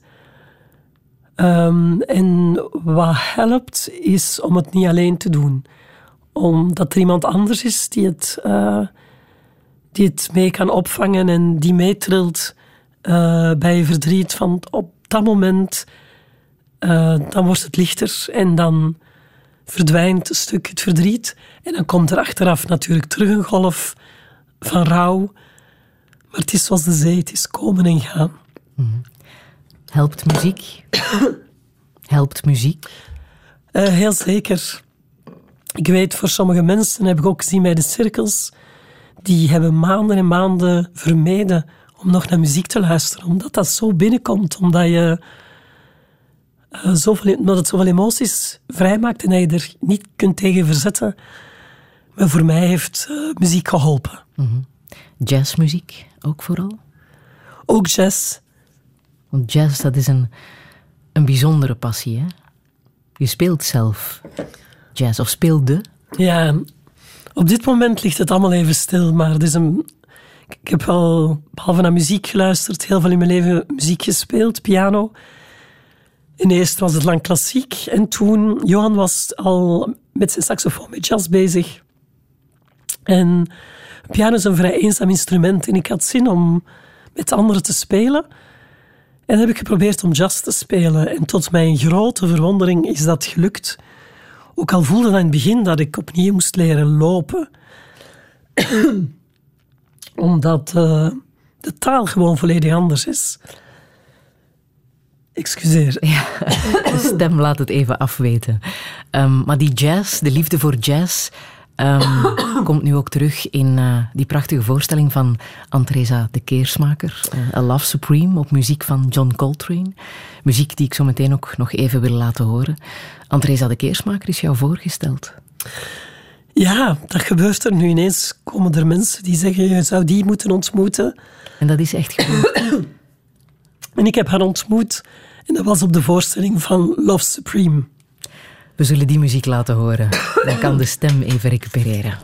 Um, en wat helpt is om het niet alleen te doen. Omdat er iemand anders is die het, die het mee kan opvangen en die meetrilt bij je verdriet. Van op dat moment, dan wordt het lichter en dan verdwijnt een stuk het verdriet. En dan komt er achteraf natuurlijk terug een golf van rouw. Maar het is zoals de zee, het is komen en gaan. Mhm. Helpt muziek? Helpt muziek? Heel zeker. Ik weet, voor sommige mensen heb ik ook gezien bij de cirkels, die hebben maanden en maanden vermeden om nog naar muziek te luisteren, omdat dat zo binnenkomt, omdat je uh, zoveel, omdat het zoveel emoties vrijmaakt en dat je er niet kunt tegen verzetten. Maar voor mij heeft uh, muziek geholpen. Mm Jazzmuziek ook vooral? Ook jazz. Want jazz, dat is een, een bijzondere passie, hè? Je speelt zelf jazz, of speelde? Ja, op dit moment ligt het allemaal even stil, maar het is een... Ik heb wel, behalve naar muziek geluisterd, heel veel in mijn leven muziek gespeeld, piano. En eerst was het lang klassiek en toen, Johan was al met zijn saxofoon met jazz bezig. En piano is een vrij eenzaam instrument en ik had zin om met anderen te spelen. En heb ik geprobeerd om jazz te spelen. En tot mijn grote verwondering is dat gelukt. Ook al voelde in het begin dat ik opnieuw moest leren lopen. Omdat uh, de taal gewoon volledig anders is. Excuseer. De stem laat het even afweten. Um, maar die jazz, de liefde voor jazz, um, komt nu ook terug in uh, die prachtige voorstelling van Andresa de Keersmaker. Uh, A Love Supreme op muziek van John Coltrane. Muziek die ik zo meteen ook nog even wil laten horen. Andresa de Keersmaker is jou voorgesteld. Ja, dat gebeurt er nu ineens. Komen er mensen die zeggen, je zou die moeten ontmoeten. En dat is echt gebeurd. En ik heb haar ontmoet en dat was op de voorstelling van Love Supreme. We zullen die muziek laten horen. Dan kan de stem even recupereren.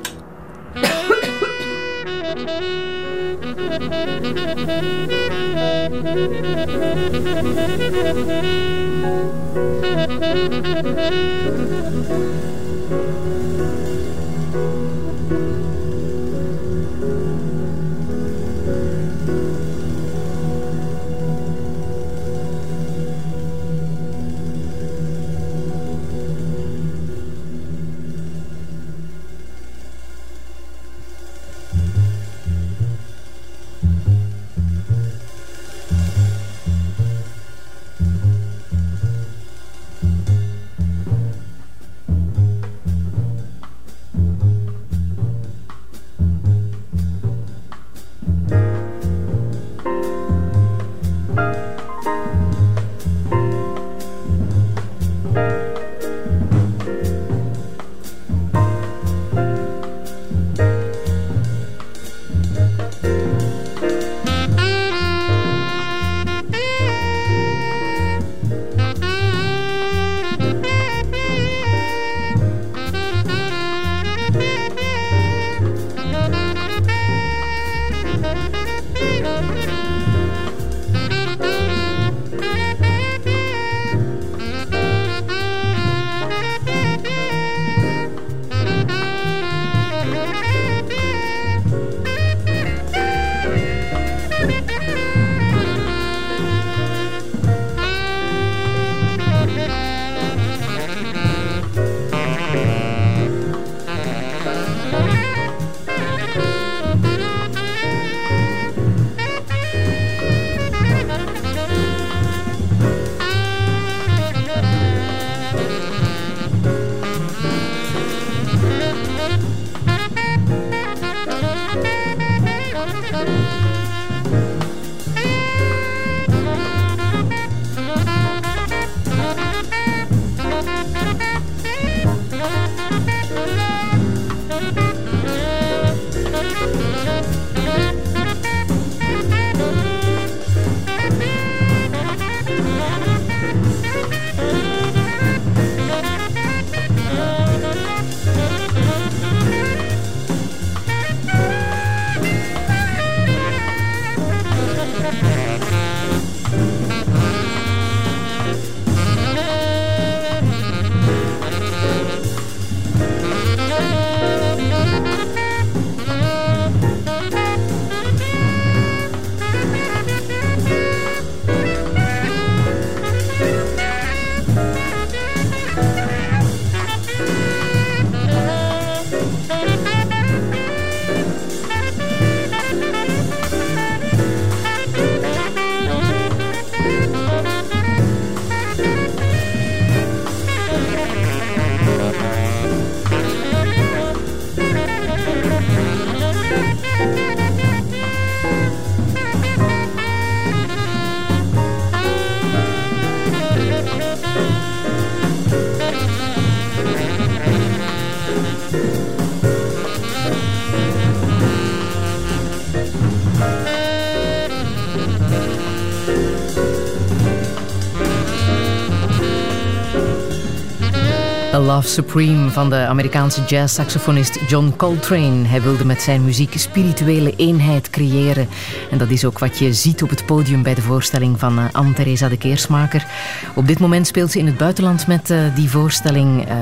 Love Supreme van de Amerikaanse jazzsaxofonist John Coltrane. Hij wilde met zijn muziek spirituele eenheid creëren. En dat is ook wat je ziet op het podium bij de voorstelling van uh, Anne-Theresa de Keersmaker. Op dit moment speelt ze in het buitenland met uh, die voorstelling. Uh,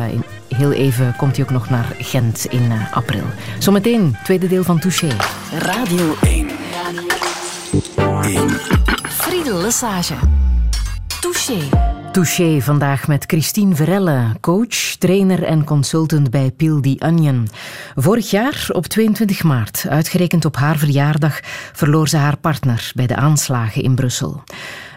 heel even komt hij ook nog naar Gent in april. Zometeen, tweede deel van Touché. Radio 1. Radio 1. Friedel Lesage. Touché. Touché vandaag met Christine Verelle, coach, trainer en consultant bij Peel the Onion. Vorig jaar, op 22 maart, uitgerekend op haar verjaardag, verloor ze haar partner bij de aanslagen in Brussel.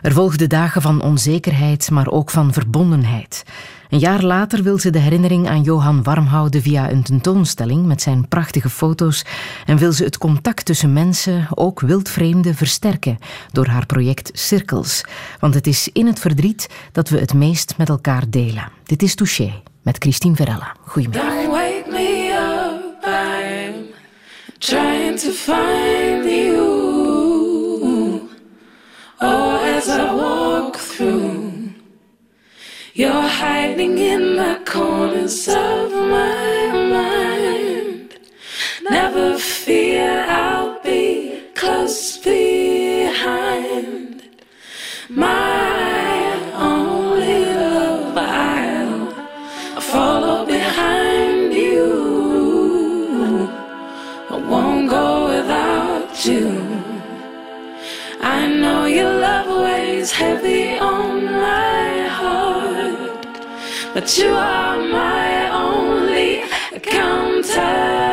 Er volgden dagen van onzekerheid, maar ook van verbondenheid. Een jaar later wil ze de herinnering aan Johan warm houden via een tentoonstelling met zijn prachtige foto's en wil ze het contact tussen mensen, ook wildvreemden, versterken door haar project Cirkels. Want het is in het verdriet dat we het meest met elkaar delen. Dit is Touché met Christine Verella. Goedemiddag. trying to find you. Oh, as I walk through. You're hiding in the corners of my mind. Never fear, I'll be close behind. My only love, I'll follow behind you. I won't go without you. I know your love weighs heavy on my heart, but you are my only counterpart.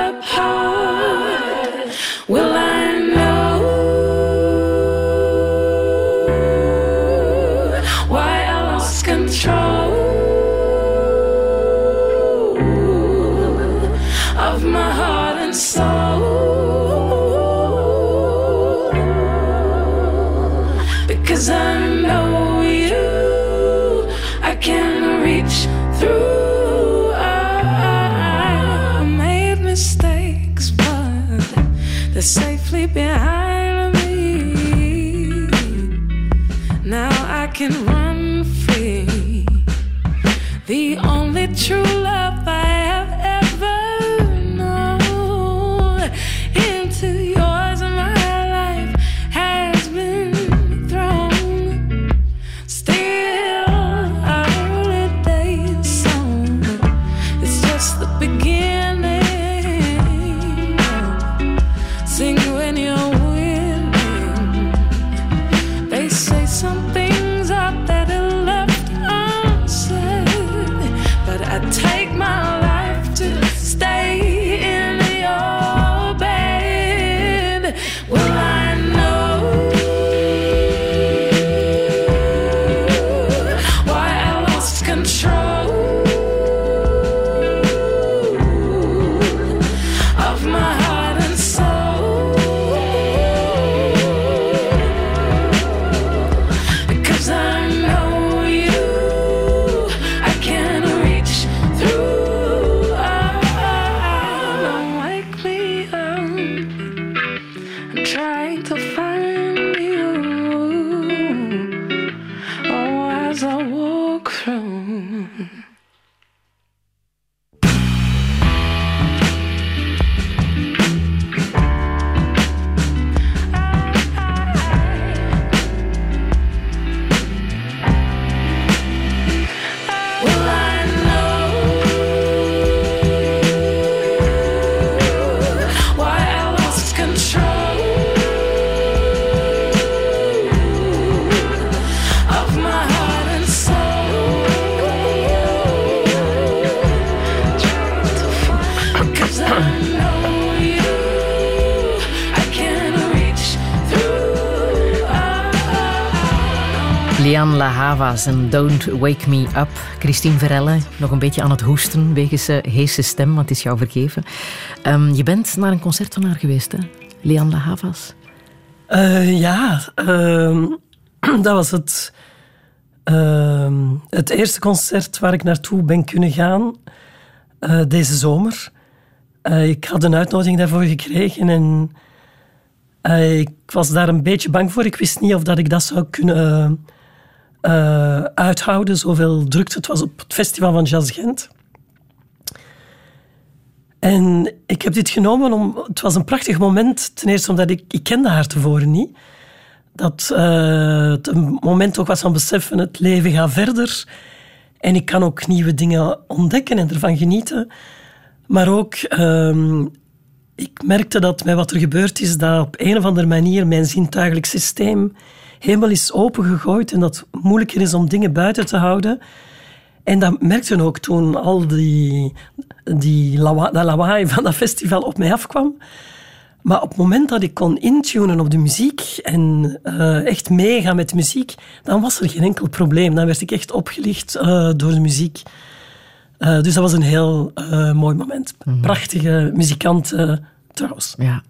En Don't Wake Me Up. Christine Verelle, nog een beetje aan het hoesten wegens uh, heese stem, want het is jou vergeven. Ehm, je bent naar een concert van haar geweest, hè? Lian La Havas. Eh, ja, ehm, dat was het, ehm, het eerste concert waar ik naartoe ben kunnen gaan eh, deze zomer. Ik had een uitnodiging daarvoor gekregen en ik was daar een beetje bang voor. Ik wist niet of dat ik dat zou kunnen eh, uithouden, zoveel drukte het was op het Festival van Jazz Gent. En ik heb dit genomen om... Het was een prachtig moment, ten eerste omdat ik... Ik kende haar tevoren niet. Dat uh, het een moment ook was van beseffen, het leven gaat verder. En ik kan ook nieuwe dingen ontdekken en ervan genieten. Maar ook, uh, ik merkte dat met wat er gebeurd is, dat op een of andere manier mijn zintuigelijk systeem helemaal is opengegooid en dat het moeilijker is om dingen buiten te houden. En dat merkte ook toen al die, die lawa dat lawaai van dat festival op mij afkwam. Maar op het moment dat ik kon intunen op de muziek en uh, echt meegaan met de muziek, dan was er geen enkel probleem. Dan werd ik echt opgelicht uh, door de muziek. Uh, dus dat was een heel mooi moment. Mhm. Prachtige muzikant trouwens. Ja.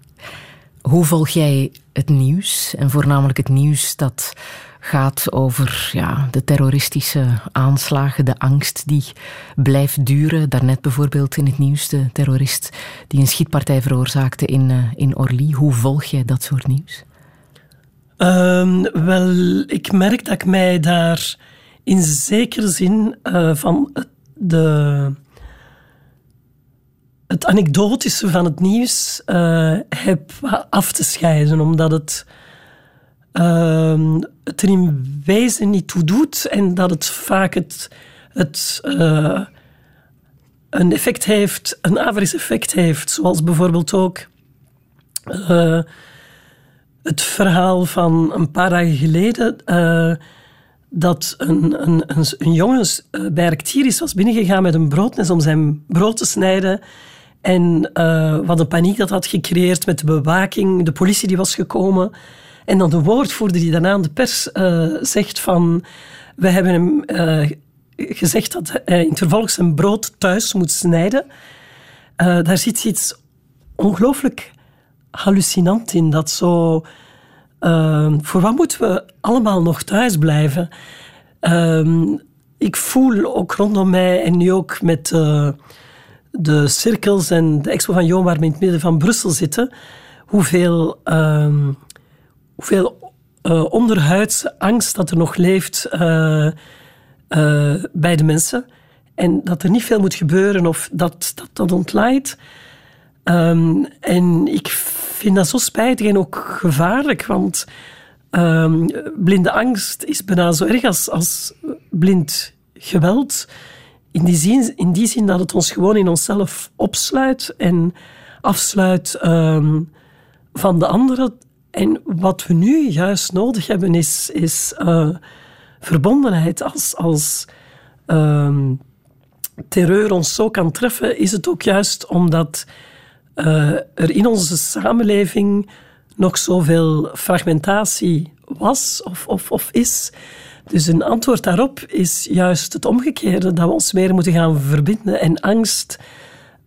Hoe volg jij het nieuws? En voornamelijk het nieuws dat gaat over ja, de terroristische aanslagen, de angst die blijft duren. Daarnet bijvoorbeeld in het nieuws de terrorist die een schietpartij veroorzaakte in, uh, in Orly. Hoe volg jij dat soort nieuws? Um, wel, ik merk dat ik mij daar in zekere zin uh, van de, het anekdotische van het nieuws uh, heb af te scheiden, omdat het uh, het er in wezen niet toe doet en dat het vaak het, het uh, een effect heeft, een averechts effect heeft, zoals bijvoorbeeld ook uh, het verhaal van een paar dagen geleden dat een, een, een, een jongen bij Arctiris was binnengegaan met een broodmes om zijn brood te snijden en wat een paniek dat had gecreëerd met de bewaking, de politie die was gekomen. En dan de woordvoerder die daarna aan de pers uh, zegt van... We hebben hem uh, gezegd dat hij in het vervolg zijn brood thuis moet snijden. Daar zit iets ongelooflijk hallucinant in. Dat zo... voor wat moeten we allemaal nog thuis blijven? ik voel ook rondom mij en nu ook met de cirkels en de expo van Johan waar we in het midden van Brussel zitten, hoeveel hoeveel uh, onderhuidse angst dat er nog leeft uh, uh, bij de mensen. En dat er niet veel moet gebeuren of dat dat, dat ontlaait. Um, en ik vind dat zo spijtig en ook gevaarlijk, want um, blinde angst is bijna zo erg als, als blind geweld. In die, zin, in die zin dat het ons gewoon in onszelf opsluit en afsluit um, van de anderen en wat we nu juist nodig hebben is, is uh, verbondenheid. Als, als uh, terreur ons zo kan treffen, is het ook juist omdat uh, er in onze samenleving nog zoveel fragmentatie was of, of, of is. Dus een antwoord daarop is juist het omgekeerde, dat we ons meer moeten gaan verbinden en angst.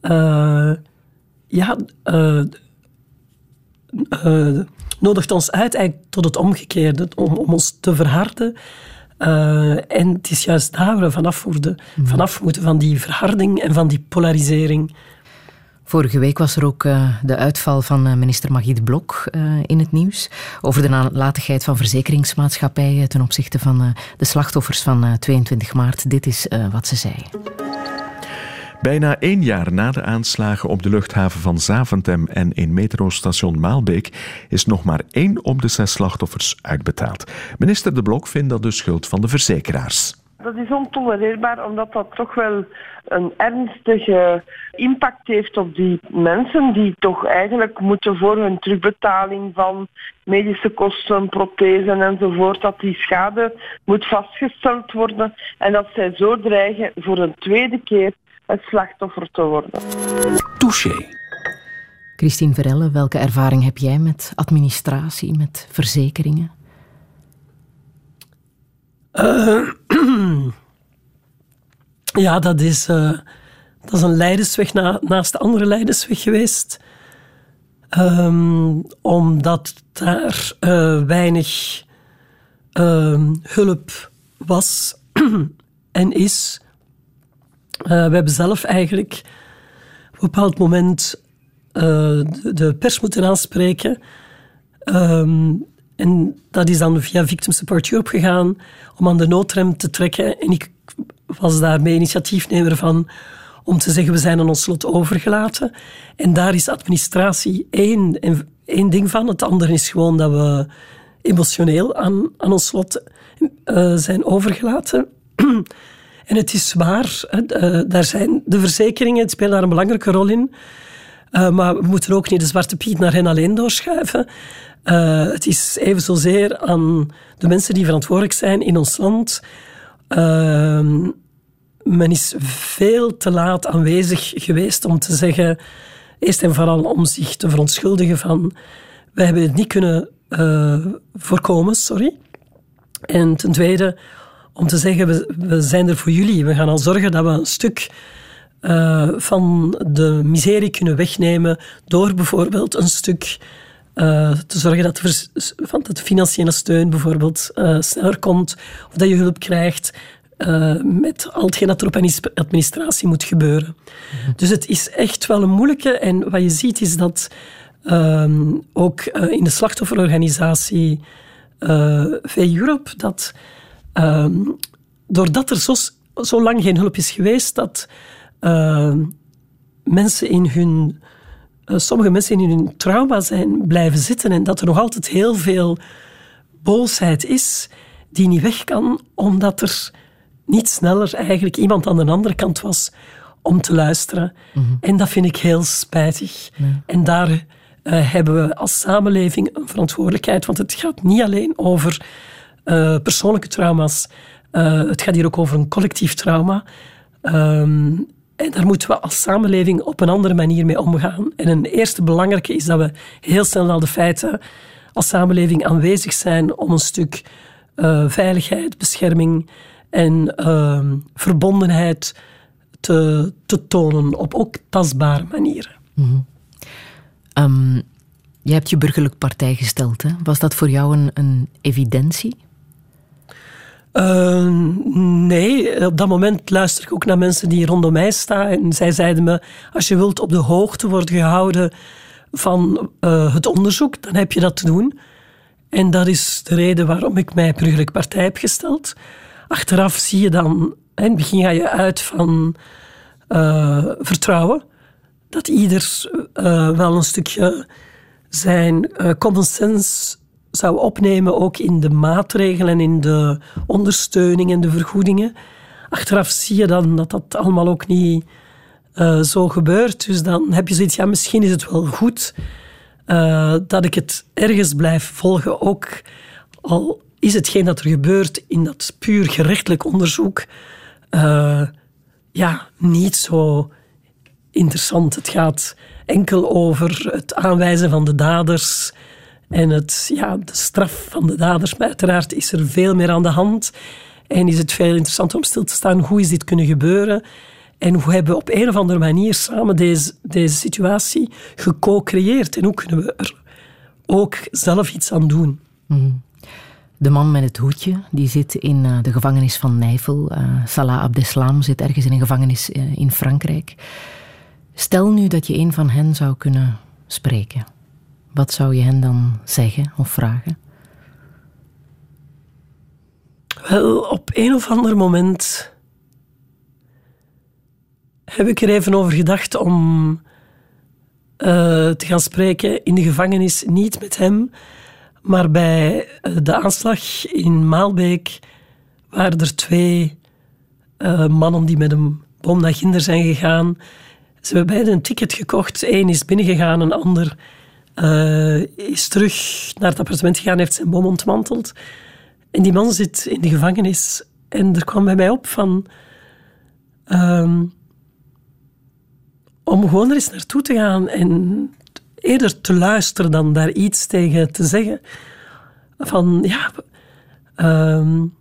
Uh, ja, uh, nodigt ons uit eigenlijk tot het omgekeerde, om, om ons te verharden. En het is juist daar waar we vanaf, worden, mhm. vanaf moeten, van die verharding en van die polarisering. Vorige week was er ook uh, de uitval van uh, minister Magid Blok in het nieuws over de nalatigheid van verzekeringsmaatschappijen ten opzichte van de slachtoffers van 22 maart. Dit is wat ze zei. Bijna één jaar na de aanslagen op de luchthaven van Zaventem en in metrostation Maalbeek is nog maar één op de zes slachtoffers uitbetaald. Minister De Blok vindt dat de schuld van de verzekeraars. Dat is ontolereerbaar omdat dat toch wel een ernstige impact heeft op die mensen die toch eigenlijk moeten voor hun terugbetaling van medische kosten, prothesen enzovoort, dat die schade moet vastgesteld worden en dat zij zo dreigen voor een tweede keer het slachtoffer te worden. Touché. Christine Verelle, welke ervaring heb jij met administratie, met verzekeringen? Uh, ja, dat is, uh, dat is een leidersweg na, naast de andere leidersweg geweest. Um, omdat daar uh, weinig ehm, hulp was en is we hebben zelf eigenlijk op een bepaald moment de, de, pers moeten aanspreken. Um, en dat is dan via Victim Support Europe gegaan om aan de noodrem te trekken. En ik was daarmee initiatiefnemer van om te zeggen we zijn aan ons slot overgelaten. En daar is administratie één, één ding van. Het andere is gewoon dat we emotioneel aan, aan ons slot uh, zijn overgelaten. en het is waar, uh, daar zijn de verzekeringen spelen daar een belangrijke rol in. Uh, maar we moeten ook niet de zwarte piet naar hen alleen doorschuiven. het is even zozeer aan de mensen die verantwoordelijk zijn in ons land. Ehm, men is veel te laat aanwezig geweest om te zeggen, eerst en vooral om zich te verontschuldigen van, wij hebben het niet kunnen uh, voorkomen, sorry. En ten tweede, om te zeggen, we, zijn er voor jullie. We gaan al zorgen dat we een stuk uh, van de miserie kunnen wegnemen door bijvoorbeeld een stuk uh, te zorgen dat de, van de financiële steun bijvoorbeeld sneller komt of dat je hulp krijgt met al hetgeen dat er op administratie moet gebeuren. Mhm. Dus het is echt wel een moeilijke. En wat je ziet is dat Ehm, ook eh, in de slachtofferorganisatie V-Europe, dat ehm, doordat er zo, zo lang geen hulp is geweest, dat ehm, mensen in hun, eh, sommige mensen in hun trauma zijn blijven zitten en dat er nog altijd heel veel boosheid is die niet weg kan, omdat er niet sneller eigenlijk iemand aan de andere kant was om te luisteren. Mhm. En dat vind ik heel spijtig. En daar uh, hebben we als samenleving een verantwoordelijkheid. Want het gaat niet alleen over uh, persoonlijke trauma's. Uh, het gaat hier ook over een collectief trauma. Um, daar moeten we als samenleving op een andere manier mee omgaan. En een eerste belangrijke is dat we heel snel naar de feiten als samenleving aanwezig zijn om een stuk veiligheid, bescherming en ehm, verbondenheid te, te tonen op ook tastbare manieren. Mm je hebt je burgerlijk partij gesteld. Hè? Was dat voor jou een, een evidentie? Uh, nee, op dat moment luister ik ook naar mensen die rondom mij staan. En zij zeiden me, als je wilt op de hoogte worden gehouden van uh, het onderzoek, dan heb je dat te doen. En dat is de reden waarom ik mij burgerlijk partij heb gesteld. Achteraf zie je dan, in het begin ga je uit van uh, vertrouwen dat ieder wel een stukje zijn common sense zou opnemen, ook in de maatregelen, in de ondersteuning en de vergoedingen. Achteraf zie je dan dat dat allemaal ook niet uh, zo gebeurt. Dus dan heb je zoiets, ja, misschien is het wel goed dat ik het ergens blijf volgen, ook al is hetgeen dat er gebeurt in dat puur gerechtelijk onderzoek ja, niet zo interessant. Het gaat enkel over het aanwijzen van de daders en het, ja, de straf van de daders. Maar uiteraard is er veel meer aan de hand. En is het veel interessanter om stil te staan hoe is dit kunnen gebeuren. En hoe hebben we op een of andere manier samen deze, deze situatie geco-creëerd. En hoe kunnen we er ook zelf iets aan doen. Mhm. De man met het hoedje, die zit in uh, de gevangenis van Nijvel. Uh, Salah Abdeslam zit ergens in een gevangenis uh, in Frankrijk. Stel nu dat je een van hen zou kunnen spreken. Wat zou je hen dan zeggen of vragen? Wel, op een of ander moment heb ik er even over gedacht om uh, te gaan spreken in de gevangenis, niet met hem, maar bij uh, de aanslag in Maalbeek waren er twee uh, mannen die met een bom naar Ginder zijn gegaan ze hebben beide een ticket gekocht. Eén is binnengegaan, een ander uh, is terug naar het appartement gegaan, heeft zijn bom ontmanteld. En die man zit in de gevangenis. En er kwam bij mij op van... Um, om gewoon er eens naartoe te gaan en eerder te luisteren dan daar iets tegen te zeggen. Van, ja... Um,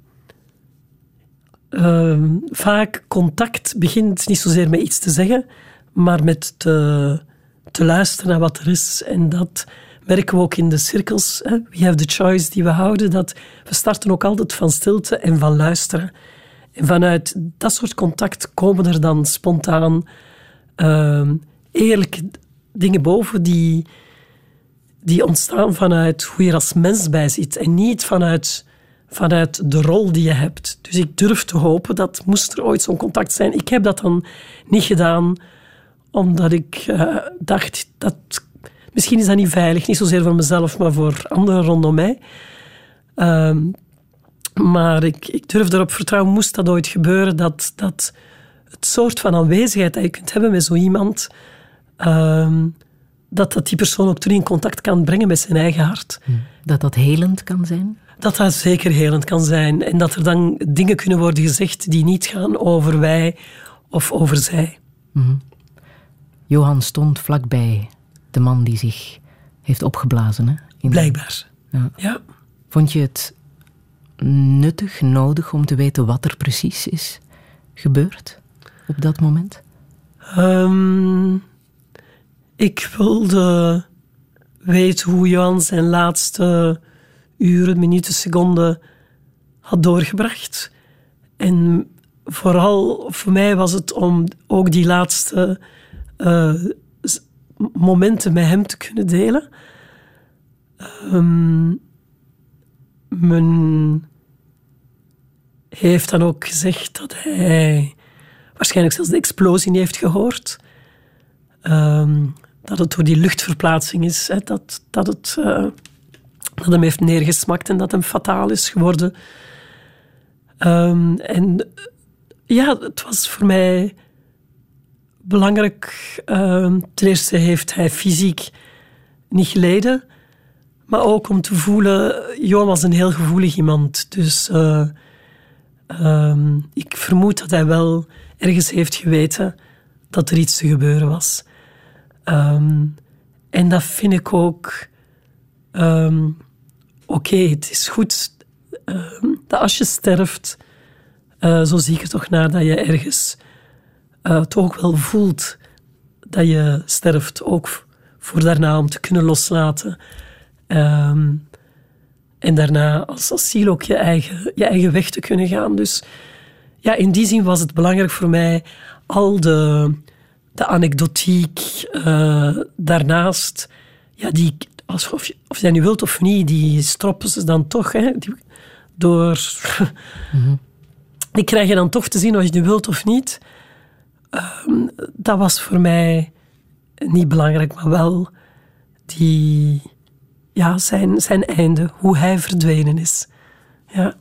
um, vaak contact begint niet zozeer met iets te zeggen, maar met te, te luisteren naar wat er is. En dat merken we ook in de cirkels. Hè. We have the choice die we houden. Dat we starten ook altijd van stilte en van luisteren. En vanuit dat soort contact komen er dan spontaan uh, eerlijke dingen boven die, die ontstaan vanuit hoe je er als mens bij zit. En niet vanuit vanuit de rol die je hebt. Dus ik durf te hopen dat moest er ooit zo'n contact zijn. Ik heb dat dan niet gedaan omdat ik uh, dacht dat misschien is dat niet veilig, niet zozeer voor mezelf, maar voor anderen rondom mij. Uh, maar ik, ik durf erop vertrouwen, moest dat ooit gebeuren, dat, dat het soort van aanwezigheid dat je kunt hebben met zo iemand, uh, dat dat die persoon ook terug in contact kan brengen met zijn eigen hart. Hm. Dat dat helend kan zijn? Dat dat zeker helend kan zijn. En dat er dan dingen kunnen worden gezegd die niet gaan over wij of over zij. Mm Johan stond vlakbij de man die zich heeft opgeblazen. Hè? Blijkbaar. Ja. ja. Vond je het nuttig, nodig om te weten wat er precies is gebeurd op dat moment? Um, ik wilde weten hoe Johan zijn laatste uren, minuten, seconden had doorgebracht. En vooral voor mij was het om ook die laatste uh, momenten met hem te kunnen delen. Um, men heeft dan ook gezegd dat hij waarschijnlijk zelfs de explosie niet heeft gehoord. Um, dat het door die luchtverplaatsing is, hè, dat, dat, het, uh, dat hem heeft neergesmakt en dat hem fataal is geworden. Um, en ja, het was voor mij belangrijk. Uh, ten eerste heeft hij fysiek niet geleden, maar ook om te voelen. Johan was een heel gevoelig iemand, dus uh, ik vermoed dat hij wel ergens heeft geweten dat er iets te gebeuren was. Um, en dat vind ik ook. Oké, het is goed dat als je sterft, uh, zo zie ik er toch naar dat je ergens uh, toch wel voelt dat je sterft, ook voor daarna om te kunnen loslaten. Um, en daarna als, als ziel ook je eigen, je eigen weg te kunnen gaan. Dus ja, in die zin was het belangrijk voor mij al de, de anekdotiek uh, daarnaast. Ja, die, als, of, je, of je dat nu wilt of niet, die stroppen ze dan toch hè, die, door. Mm -hmm. Die krijg je dan toch te zien of je nu wilt of niet. Um, dat was voor mij niet belangrijk, maar wel die, ja, zijn, zijn einde, hoe hij verdwenen is. Ja.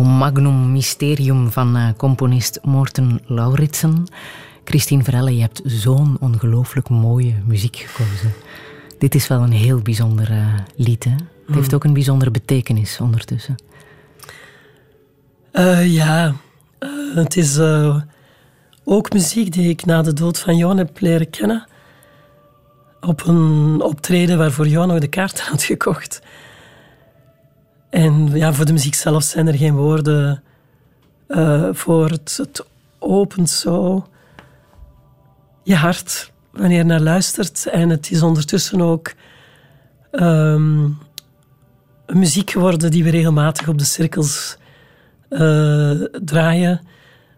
O Magnum Mysterium van uh, componist Morten Lauritsen. Christine Verelle, je hebt zo'n ongelooflijk mooie muziek gekozen. Dit is wel een heel bijzonder uh, lied, hè? Het heeft mm. ook een bijzondere betekenis ondertussen. Uh, ja, het is ook muziek die ik na de dood van Johan heb leren kennen. Op een optreden waarvoor Johan nog de kaarten had gekocht. En ja, voor de muziek zelf zijn er geen woorden uh, voor. Het, het, opent zo je hart wanneer je naar luistert. En het is ondertussen ook um, muziek geworden die we regelmatig op de cirkels uh, draaien.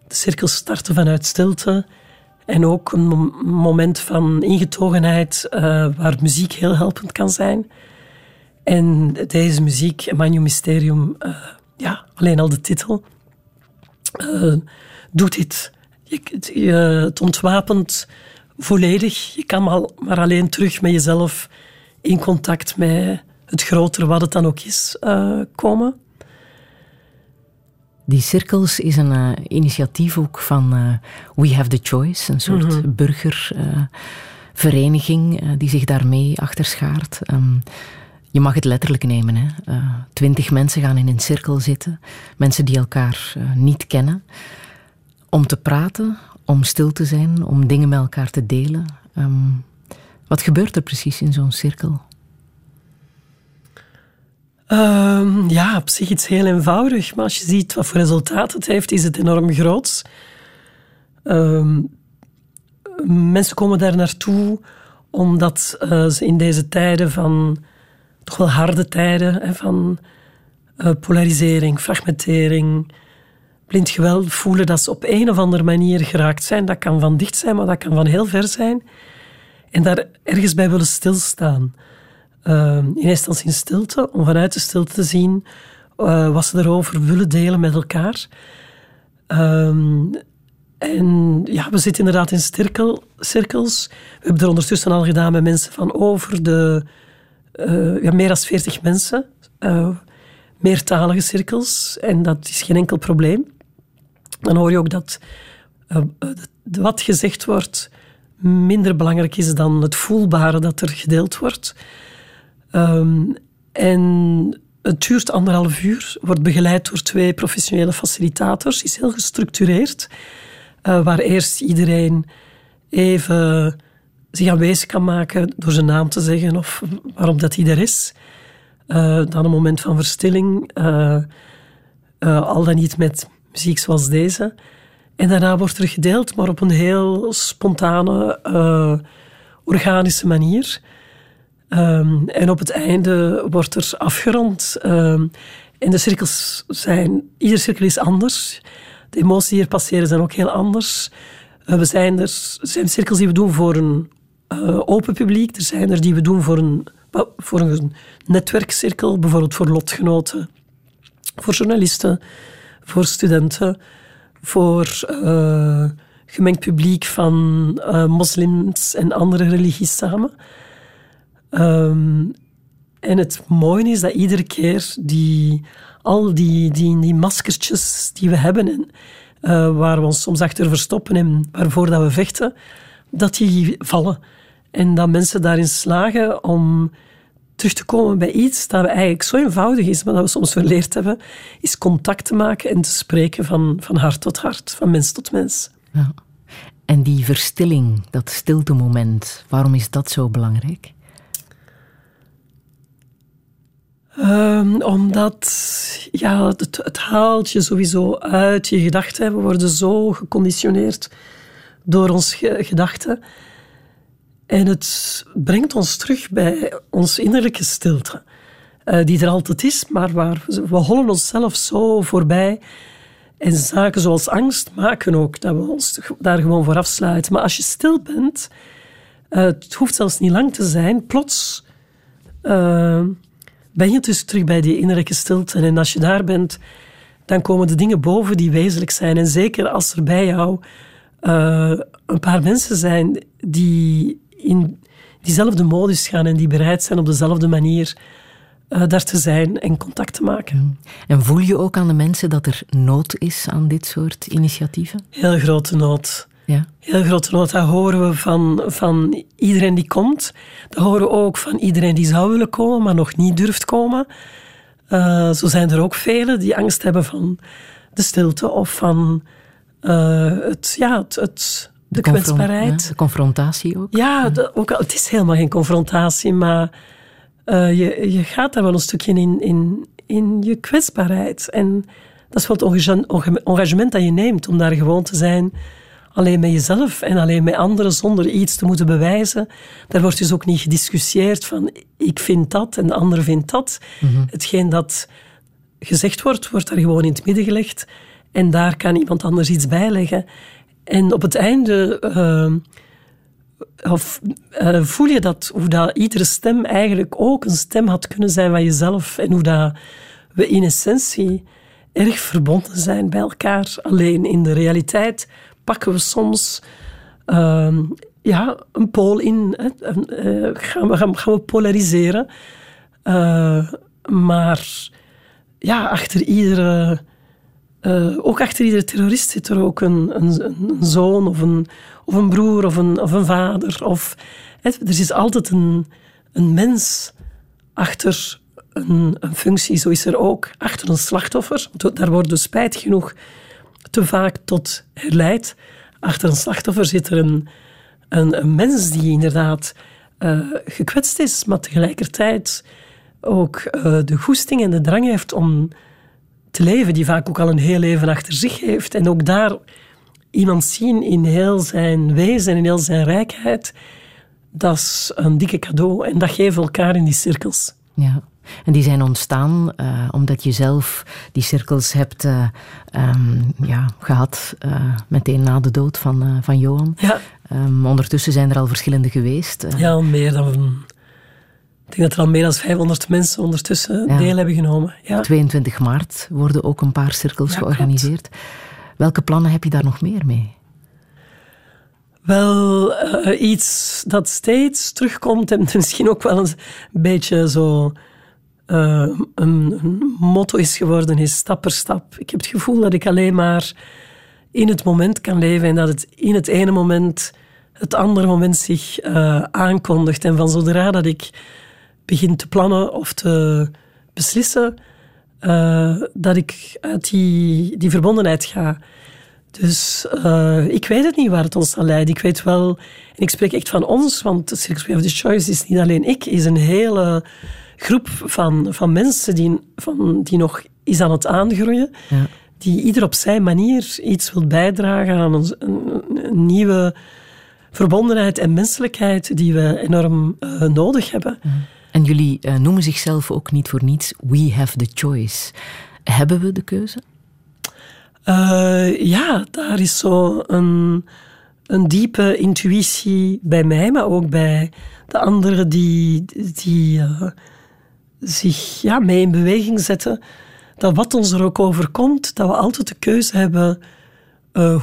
De cirkels starten vanuit stilte. En ook een moment van ingetogenheid uh, waar muziek heel helpend kan zijn. En deze muziek, Manu Mysterium, uh, ja, alleen al de titel, uh, doet dit. Je, je, het ontwapent volledig. Je kan maar, maar alleen terug met jezelf in contact met het grotere, wat het dan ook is, uh, komen. Die Cirkels is een uh, initiatief ook van uh, We Have the Choice, een soort mm -hmm. burgervereniging die zich daarmee achterschaart. Um, je mag het letterlijk nemen. Hè. Uh, twintig mensen gaan in een cirkel zitten. Mensen die elkaar uh, niet kennen. Om te praten, om stil te zijn, om dingen met elkaar te delen. Um, wat gebeurt er precies in zo'n cirkel? Um, ja, op zich iets heel eenvoudig. Maar als je ziet wat voor resultaat het heeft, is het enorm groot. Um, mensen komen daar naartoe omdat uh, ze in deze tijden van toch wel harde tijden hè, van uh, polarisering, fragmentering, blind geweld voelen dat ze op een of andere manier geraakt zijn. Dat kan van dicht zijn, maar dat kan van heel ver zijn. En daar ergens bij willen stilstaan. Uh, in eerste instantie in stilte, om vanuit de stilte te zien uh, wat ze erover willen delen met elkaar. Um, en ja, we zitten inderdaad in cirkel, cirkels. We hebben er ondertussen al gedaan met mensen van over de ja, meer dan 40 mensen, uh, meertalige cirkels, en dat is geen enkel probleem. Dan hoor je ook dat uh, wat gezegd wordt minder belangrijk is dan het voelbare dat er gedeeld wordt. Um, en het duurt anderhalf uur, wordt begeleid door twee professionele facilitators, is heel gestructureerd, waar eerst iedereen even zich aanwezig kan maken door zijn naam te zeggen of waarom dat hij er is. Uh, dan een moment van verstilling, uh, uh, al dan niet met muziek zoals deze. En daarna wordt er gedeeld, maar op een heel spontane, organische manier. Um, en op het einde wordt er afgerond. Um, en de cirkels zijn, ieder cirkel is anders. De emoties die hier passeren zijn ook heel anders. we zijn er zijn cirkels die we doen voor een uh, open publiek. Er zijn er die we doen voor een, voor een netwerkcirkel, bijvoorbeeld voor lotgenoten, voor journalisten, voor studenten, voor uh, gemengd publiek van uh, moslims en andere religies samen. Um, en het mooie is dat iedere keer die, al die, die, die maskertjes die we hebben, en, waar we ons soms achter verstoppen en waarvoor dat we vechten, dat die vallen. En dat mensen daarin slagen om terug te komen bij iets dat eigenlijk zo eenvoudig is, maar dat we soms verleerd hebben, is contact te maken en te spreken van, van hart tot hart, van mens tot mens. Ja. En die verstilling, dat stilte-moment, waarom is dat zo belangrijk? Um, omdat ja, het, het, haalt je sowieso uit je gedachten. We worden zo geconditioneerd door ons gedachten. En het brengt ons terug bij onze innerlijke stilte, uh, die er altijd is, maar waar we, hollen onszelf zo voorbij. En zaken zoals angst maken ook dat we ons daar gewoon voor afsluiten. Maar als je stil bent, uh, het hoeft zelfs niet lang te zijn, plots uh, ben je dus terug bij die innerlijke stilte. En als je daar bent, dan komen de dingen boven die wezenlijk zijn. En zeker als er bij jou een paar mensen zijn die in diezelfde modus gaan en die bereid zijn op dezelfde manier uh, daar te zijn en contact te maken. Mm. En voel je ook aan de mensen dat er nood is aan dit soort initiatieven? Heel grote nood. Ja. Heel grote nood. Dat horen we van, van iedereen die komt. Dat horen we ook van iedereen die zou willen komen, maar nog niet durft komen. Uh, zo zijn er ook velen die angst hebben van de stilte of van uh, het, ja, het, het, de, kwetsbaarheid. de confrontatie ook. Ja, de, ook, het is helemaal geen confrontatie, maar uh, je, je gaat daar wel een stukje in, in, in je kwetsbaarheid. En dat is wel het engagement dat je neemt om daar gewoon te zijn alleen met jezelf en alleen met anderen zonder iets te moeten bewijzen. Daar wordt dus ook niet gediscussieerd van ik vind dat en de ander vindt dat. Mm Hetgeen dat gezegd wordt, wordt daar gewoon in het midden gelegd en daar kan iemand anders iets bij leggen. En op het einde uh, of, uh, voel je dat, hoe dat iedere stem eigenlijk ook een stem had kunnen zijn van jezelf en hoe dat we in essentie erg verbonden zijn bij elkaar. Alleen in de realiteit pakken we soms uh, ja, een pool in. Uh, gaan, we, gaan, gaan, we polariseren. Uh, maar ja, achter iedere... Uh, ook achter iedere terrorist zit er ook een, een, een zoon of een, of een broer of een, of een vader. Of, er is altijd een, een mens achter een, een, functie. Zo is er ook achter een slachtoffer. Daar wordt spijt genoeg te vaak tot herleidt. Achter een slachtoffer zit er een, een, mens die inderdaad uh, gekwetst is, maar tegelijkertijd ook uh, de goesting en de drang heeft om te leven, die vaak ook al een heel leven achter zich heeft. En ook daar iemand zien in heel zijn wezen en in heel zijn rijkheid, dat is een dikke cadeau. En dat geven we elkaar in die cirkels. Ja. En die zijn ontstaan uh, omdat je zelf die cirkels hebt uh, um, ja, gehad uh, meteen na de dood van, van Johan. Ja. Um, ondertussen zijn er al verschillende geweest. ja, al meer dan... Ik denk dat er al meer dan 500 mensen ondertussen ja. deel hebben genomen. Ja. 22 maart worden ook een paar cirkels georganiseerd. Klopt. Welke plannen heb je daar nog meer mee? Wel, iets dat steeds terugkomt en misschien ook wel een beetje zo uh, een, een, motto is geworden, is stap per stap. Ik heb het gevoel dat ik alleen maar in het moment kan leven en dat het in het ene moment het andere moment zich uh, aankondigt. En van zodra dat ik begin te plannen of te beslissen, uh, dat ik uit die, die verbondenheid ga. Dus uh, ik weet het niet waar het ons zal leiden. Ik weet wel, en ik spreek echt van ons, want Circus of the Choice is niet alleen ik, is een hele groep van, van mensen die, van, die nog is aan het aangroeien. Ja. Die ieder op zijn manier iets wil bijdragen aan een, een, nieuwe verbondenheid en menselijkheid die we enorm uh, nodig hebben. En jullie uh, noemen zichzelf ook niet voor niets We have the choice. Hebben we de keuze? Uh, ja, daar is zo een, een diepe intuïtie bij mij, maar ook bij de anderen die, die zich ja, mee in beweging zetten, dat wat ons er ook overkomt, dat we altijd de keuze hebben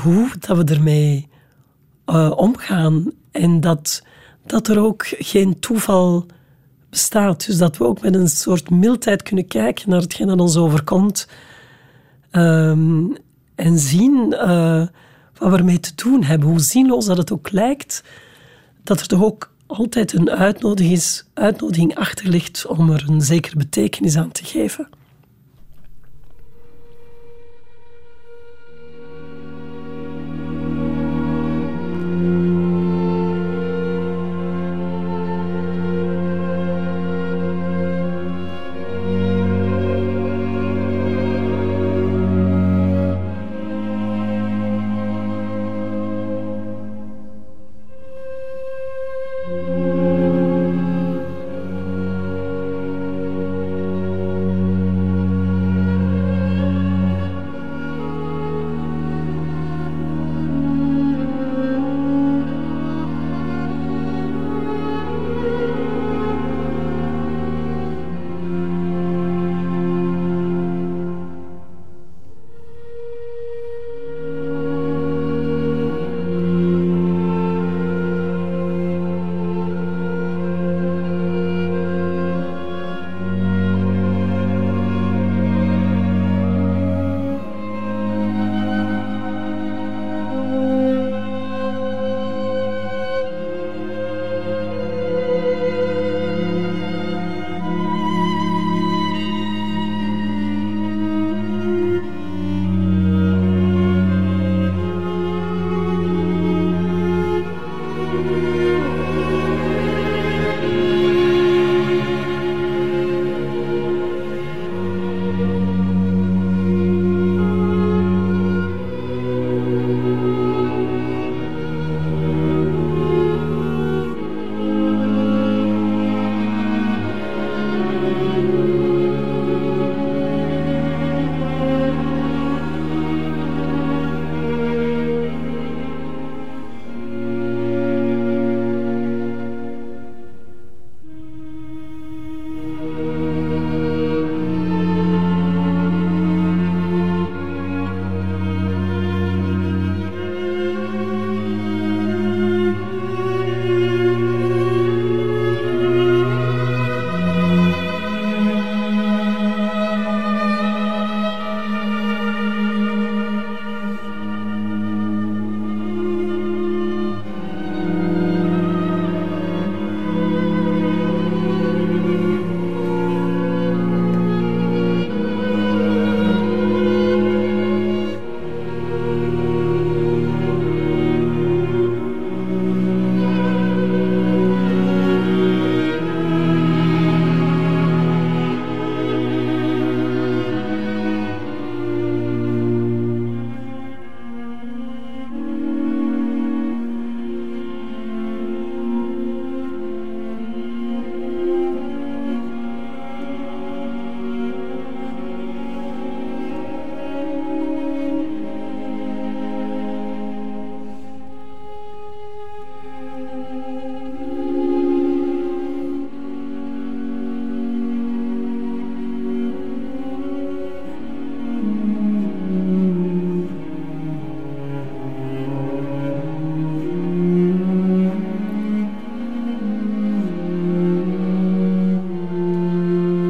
hoe dat we ermee omgaan. En dat, dat er ook geen toeval bestaat. Dus dat we ook met een soort mildheid kunnen kijken naar hetgeen dat ons overkomt. Um, en zien uh, wat we ermee te doen hebben. Hoe zinloos dat het ook lijkt, dat er toch ook altijd een uitnodiging, uitnodiging achter ligt om er een zekere betekenis aan te geven.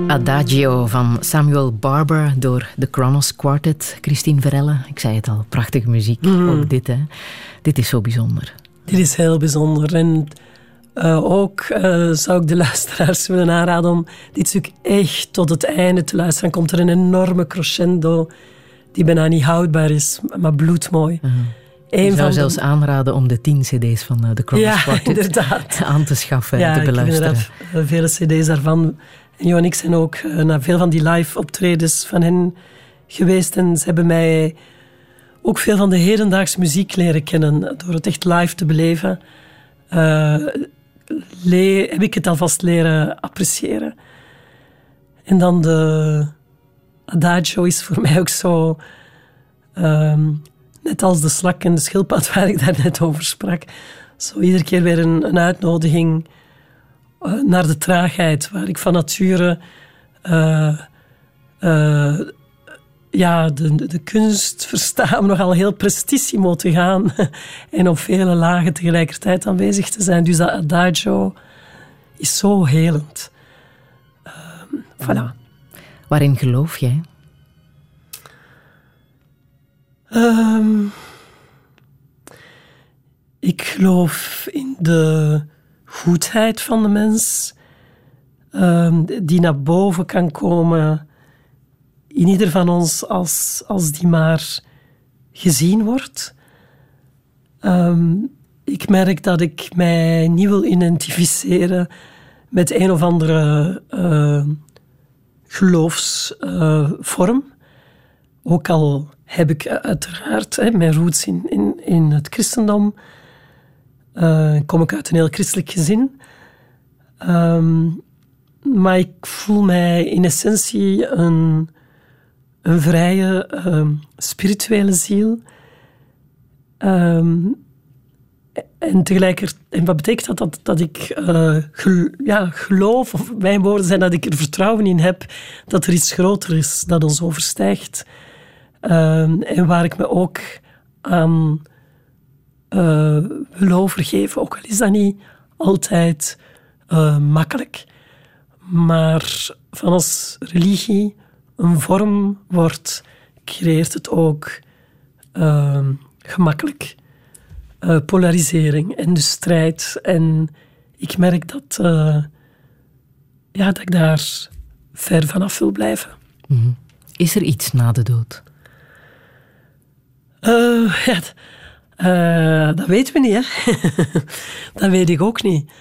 Adagio van Samuel Barber door de Kronos Quartet. Christine Verelle, ik zei het al, prachtige muziek. Mm. Ook dit, hè. Dit is zo bijzonder. Dit is heel bijzonder. En uh, ook uh, zou ik de luisteraars willen aanraden om dit stuk echt tot het einde te luisteren. Dan komt er een enorme crescendo die bijna niet houdbaar is, maar bloedmooi. Uh -huh. Ik zou zelfs aanraden om de tien cd's van de Kronos ja, Quartet aan te schaffen en te beluisteren. Ja, vele cd's daarvan en Jo en ik zijn ook uh, naar veel van die live optredens van hen geweest. En ze hebben mij ook veel van de hedendaagse muziek leren kennen. Door het echt live te beleven, uh, heb ik het alvast leren appreciëren. En dan de Adagio is voor mij ook zo... Um, net als de slak en de schildpad waar ik daar net over sprak. Zo iedere keer weer een, een uitnodiging naar de traagheid, waar ik van nature uh, uh, ja, de, de kunst versta om nogal heel prestissimo te gaan en op vele lagen tegelijkertijd aanwezig te zijn. Dus dat adagio is zo helend. voilà. Waarin geloof jij? Um, ik geloof in de goedheid van de mens, um, die naar boven kan komen in ieder van ons als, als die maar gezien wordt. Um, ik merk dat ik mij niet wil identificeren met een of andere uh, geloofsvorm. Ook al heb ik uiteraard hè, mijn roots in, in, in het christendom uh, kom ik uit een heel christelijk gezin. Um, maar ik voel mij in essentie een, een vrije, um, spirituele ziel. Um, en tegelijkertijd, en wat betekent dat? Dat, dat ik gel, ja, geloof, of mijn woorden zijn dat ik er vertrouwen in heb dat er iets groter is dat ons overstijgt. en waar ik me ook aan uh, wil overgeven. Ook al is dat niet altijd uh, makkelijk. Maar van als religie een vorm wordt, creëert het ook uh, gemakkelijk polarisering en de strijd. En ik merk dat, ja, dat ik daar ver vanaf wil blijven. Mm -hmm. Is er iets na de dood? ja, uh, dat weten we niet, hè? dat weet ik ook niet.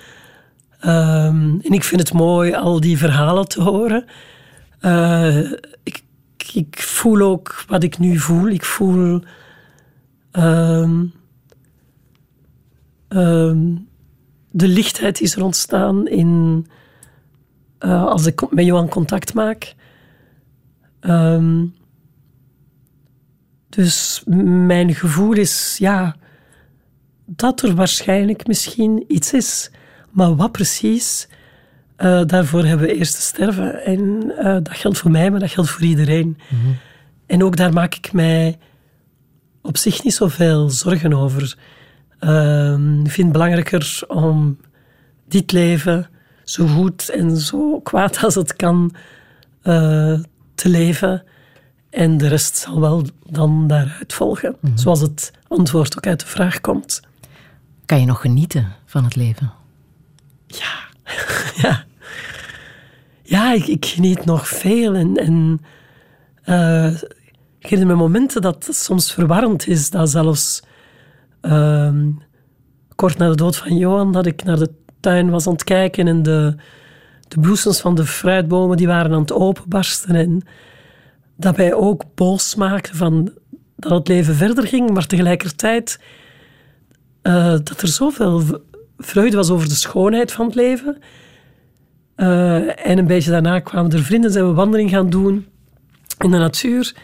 Um, en ik vind het mooi al die verhalen te horen. Uh, ik, ik, voel ook wat ik nu voel. Ik voel. Um, um, de lichtheid is er ontstaan in. Uh, als ik met Johan contact maak. Um, dus mijn gevoel is, ja, dat er waarschijnlijk misschien iets is. Maar wat precies, uh, daarvoor hebben we eerst te sterven. En uh, dat geldt voor mij, maar dat geldt voor iedereen. Mm -hmm. En ook daar maak ik mij op zich niet zoveel zorgen over. Uh, ik vind het belangrijker om dit leven zo goed en zo kwaad als het kan uh, te leven en de rest zal wel dan daaruit volgen, mm -hmm. zoals het antwoord ook uit de vraag komt. Kan je nog genieten van het leven? Ja, ja. Ja, ik, ik, geniet nog veel. En, en uh, ik herinner me momenten dat het soms verwarrend is, dat zelfs uh, kort na de dood van Johan, dat ik naar de tuin was aan het kijken en de, de bloesems van de fruitbomen die waren aan het openbarsten en dat wij ook boos maakten van dat het leven verder ging, maar tegelijkertijd uh, dat er zoveel vreugde was over de schoonheid van het leven. Uh, en een beetje daarna kwamen er vrienden, zijn we wandeling gaan doen in de natuur.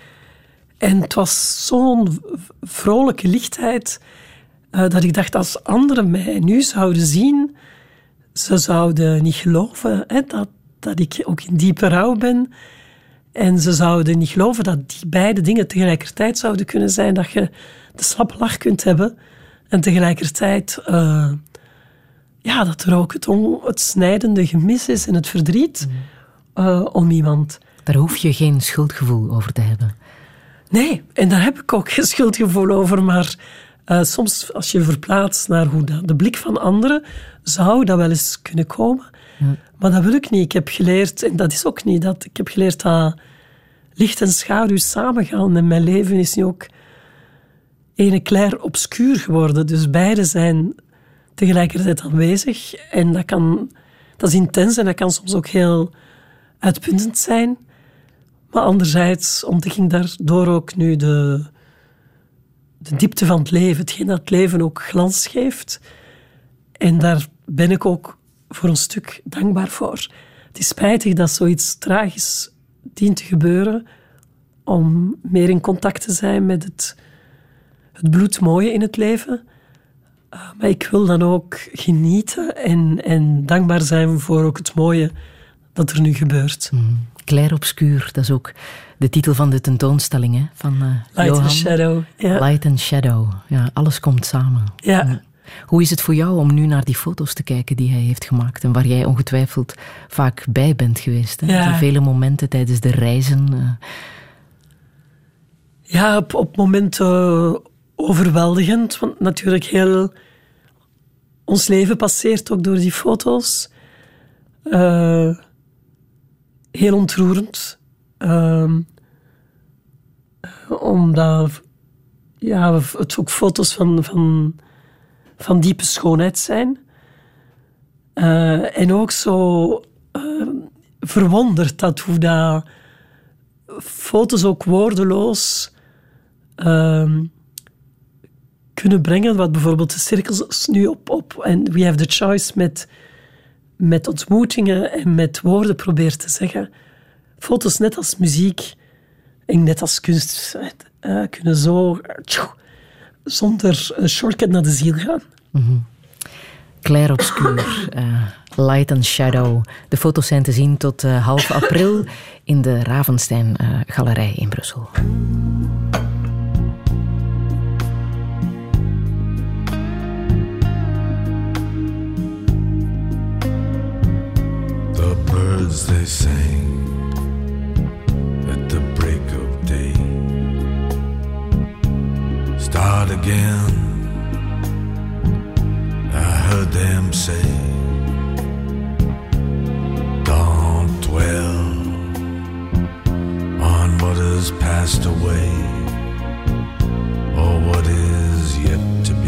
En het was zo'n vrolijke lichtheid uh, dat ik dacht, als anderen mij nu zouden zien, ze zouden niet geloven dat, dat ik ook in diepe rouw ben. En ze zouden niet geloven dat die beide dingen tegelijkertijd zouden kunnen zijn. Dat je de slappe lach kunt hebben en tegelijkertijd uh, ja, dat er ook het, on, het snijdende gemis is en het verdriet. uh, om iemand. Daar hoef je geen schuldgevoel over te hebben. Nee, en daar heb ik ook geen schuldgevoel over. Maar uh, soms als je verplaatst naar hoe de blik van anderen, zou dat wel eens kunnen komen. Maar dat wil ik niet. Ik heb geleerd, en dat is ook niet dat, ik heb geleerd dat licht en schaduw samengaan. En mijn leven is nu ook ene clair obscuur geworden. Dus beide zijn tegelijkertijd aanwezig. En dat, kan, dat is intens en dat kan soms ook heel uitpuntend zijn. Maar anderzijds ontdek ik daardoor ook nu de, de diepte van het leven. Hetgeen dat het leven ook glans geeft. En daar ben ik ook voor een stuk dankbaar voor. Het is spijtig dat zoiets tragisch dient te gebeuren om meer in contact te zijn met het, het bloedmooie in het leven. Uh, maar ik wil dan ook genieten en, en dankbaar zijn voor ook het mooie dat er nu gebeurt. Mm. Clair Obscuur, dat is ook de titel van de tentoonstelling hè, van uh, Light Johan. and Shadow. Ja. Light and Shadow. Ja, alles komt samen. Ja. Hoe is het voor jou om nu naar die foto's te kijken die hij heeft gemaakt en waar jij ongetwijfeld vaak bij bent geweest? Hè? Ja. vele momenten tijdens de reizen. Uh... Ja, op, op momenten overweldigend, want natuurlijk heel... Ons leven passeert ook door die foto's. Uh, heel ontroerend. Uh, omdat ja, het ook foto's van, van, van diepe schoonheid zijn. Uh, en ook zo uh, verwonderd dat hoe dat foto's ook woordeloos uh, kunnen brengen. Wat bijvoorbeeld de cirkels nu op, op en We Have the Choice met met ontmoetingen en met woorden probeert te zeggen. Foto's, net als muziek en net als kunst, uh, kunnen zo zonder een shortcut naar de ziel gaan. Mm -hmm. Clair obscuur, uh, light and shadow. De foto's zijn te zien tot uh, half april in de Ravenstein Galerij in Brussel. birds they sang Start again, I heard them say, Don't dwell on what has passed away or what is yet to be.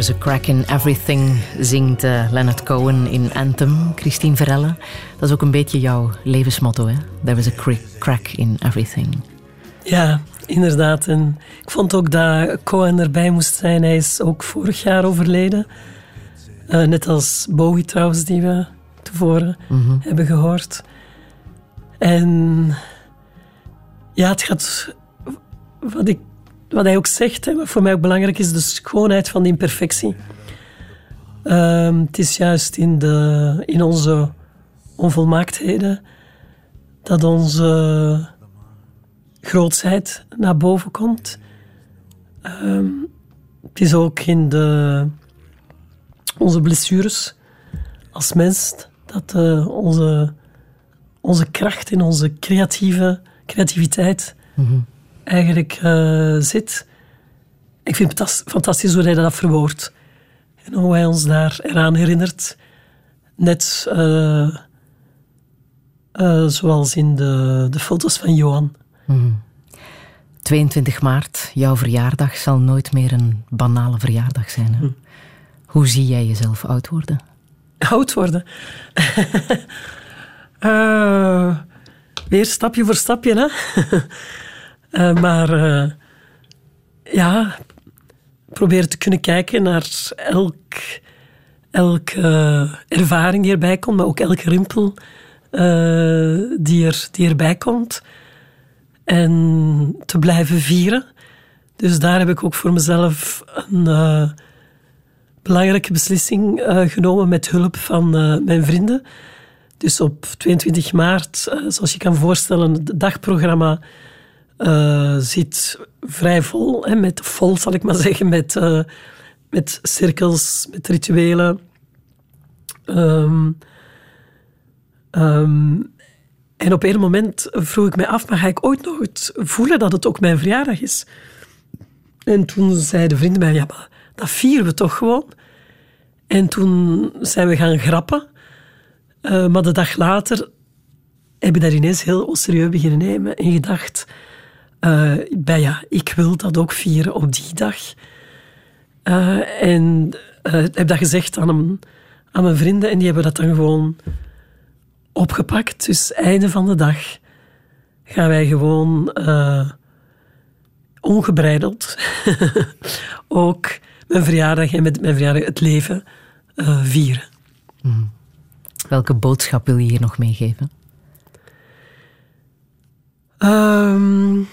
There's a crack in everything, zingt uh, Leonard Cohen in Anthem. Christine Verelle, dat is ook een beetje jouw levensmotto, hè? There is a crack in everything. Ja, inderdaad. En ik vond ook dat Cohen erbij moest zijn. Hij is ook vorig jaar overleden. Uh, net als Bowie trouwens, die we tevoren mm hebben gehoord. En ja, het gaat... Wat, ik, wat hij ook zegt, wat voor mij ook belangrijk is, de schoonheid van de imperfectie. Uh, het is juist in, de, in onze onvolmaaktheden dat onze grootsheid naar boven komt. Um, het is ook in de, onze blessures als mens dat uh, onze, onze kracht en onze creatieve, creativiteit -hmm. Eigenlijk uh, zit. Ik vind het fantastisch hoe hij dat verwoordt. En hoe hij ons daar eraan herinnert. Net uh, zoals in de, de foto's van Johan. Mm. 22 maart, jouw verjaardag, zal nooit meer een banale verjaardag zijn. Hè? Mm. Hoe zie jij jezelf oud worden? Oud worden? uh, weer stapje voor stapje, hè? uh, maar uh, ja, probeer te kunnen kijken naar elk, elke ervaring die erbij komt, maar ook elke rimpel die, er, die erbij komt en te blijven vieren. Dus daar heb ik ook voor mezelf een belangrijke beslissing genomen met hulp van mijn vrienden. Dus op 22 maart, zoals je kan voorstellen, het dagprogramma zit vrij vol. Hè, met vol, zal ik maar zeggen, met, met cirkels, met rituelen. Um, um, en op een moment vroeg ik mij af, maar ga ik ooit nog het voelen dat het ook mijn verjaardag is? En toen zeiden vrienden mij, ja, dat vieren we toch gewoon? En toen zijn we gaan grappen. Uh, maar de dag later heb ik daar ineens heel serieus beginnen nemen en gedacht, uh, bij, ja, ik wil dat ook vieren op die dag. Uh, en heb dat gezegd aan, hem, aan mijn vrienden en die hebben dat dan gewoon opgepakt. Dus einde van de dag gaan wij gewoon ongebreideld ook mijn verjaardag en met mijn verjaardag het leven vieren. Mm. Welke boodschap wil je hier nog meegeven? Um,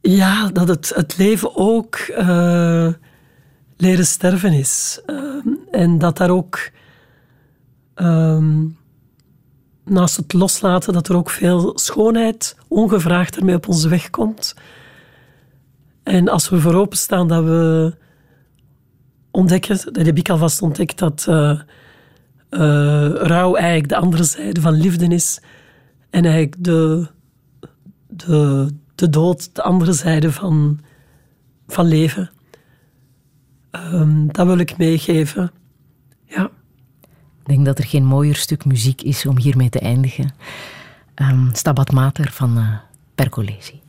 ja, dat het, het leven ook uh, leren sterven is. en dat daar ook um, naast het loslaten, dat er ook veel schoonheid ongevraagd ermee op onze weg komt. En als we voor openstaan dat we ontdekken, dat heb ik alvast ontdekt, dat uh, rouw eigenlijk de andere zijde van liefde is. En eigenlijk de, de, de dood de andere zijde van, van leven. Um, dat wil ik meegeven. Ja. Ik denk dat er geen mooier stuk muziek is om hiermee te eindigen. Um, Stabat Mater van uh, Percolesi.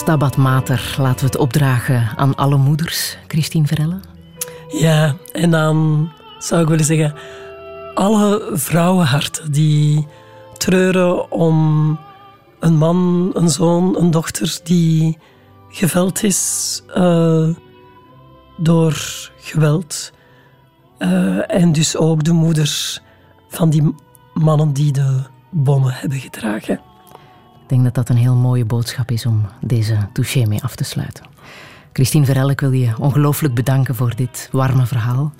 Stabat Mater laten we het opdragen aan alle moeders, Christine Verelle. Ja, en dan zou ik willen zeggen, alle vrouwenharten die treuren om een man, een zoon, een dochter die geveld is uh, door geweld. Uh, en dus ook de moeders van die mannen die de bommen hebben gedragen. Ik denk dat dat een heel mooie boodschap is om deze touché mee af te sluiten. Christine Verelle, ik wil je ongelooflijk bedanken voor dit warme verhaal.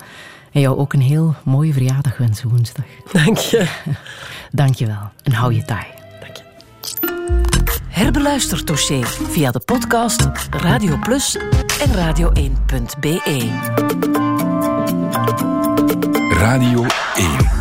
En jou ook een heel mooie verjaardag wensen woensdag. Dank je. Dank je wel. En hou je taai. Dank je. Herbeluister Touché via de podcast Radio Plus en radio1.be. Radio 1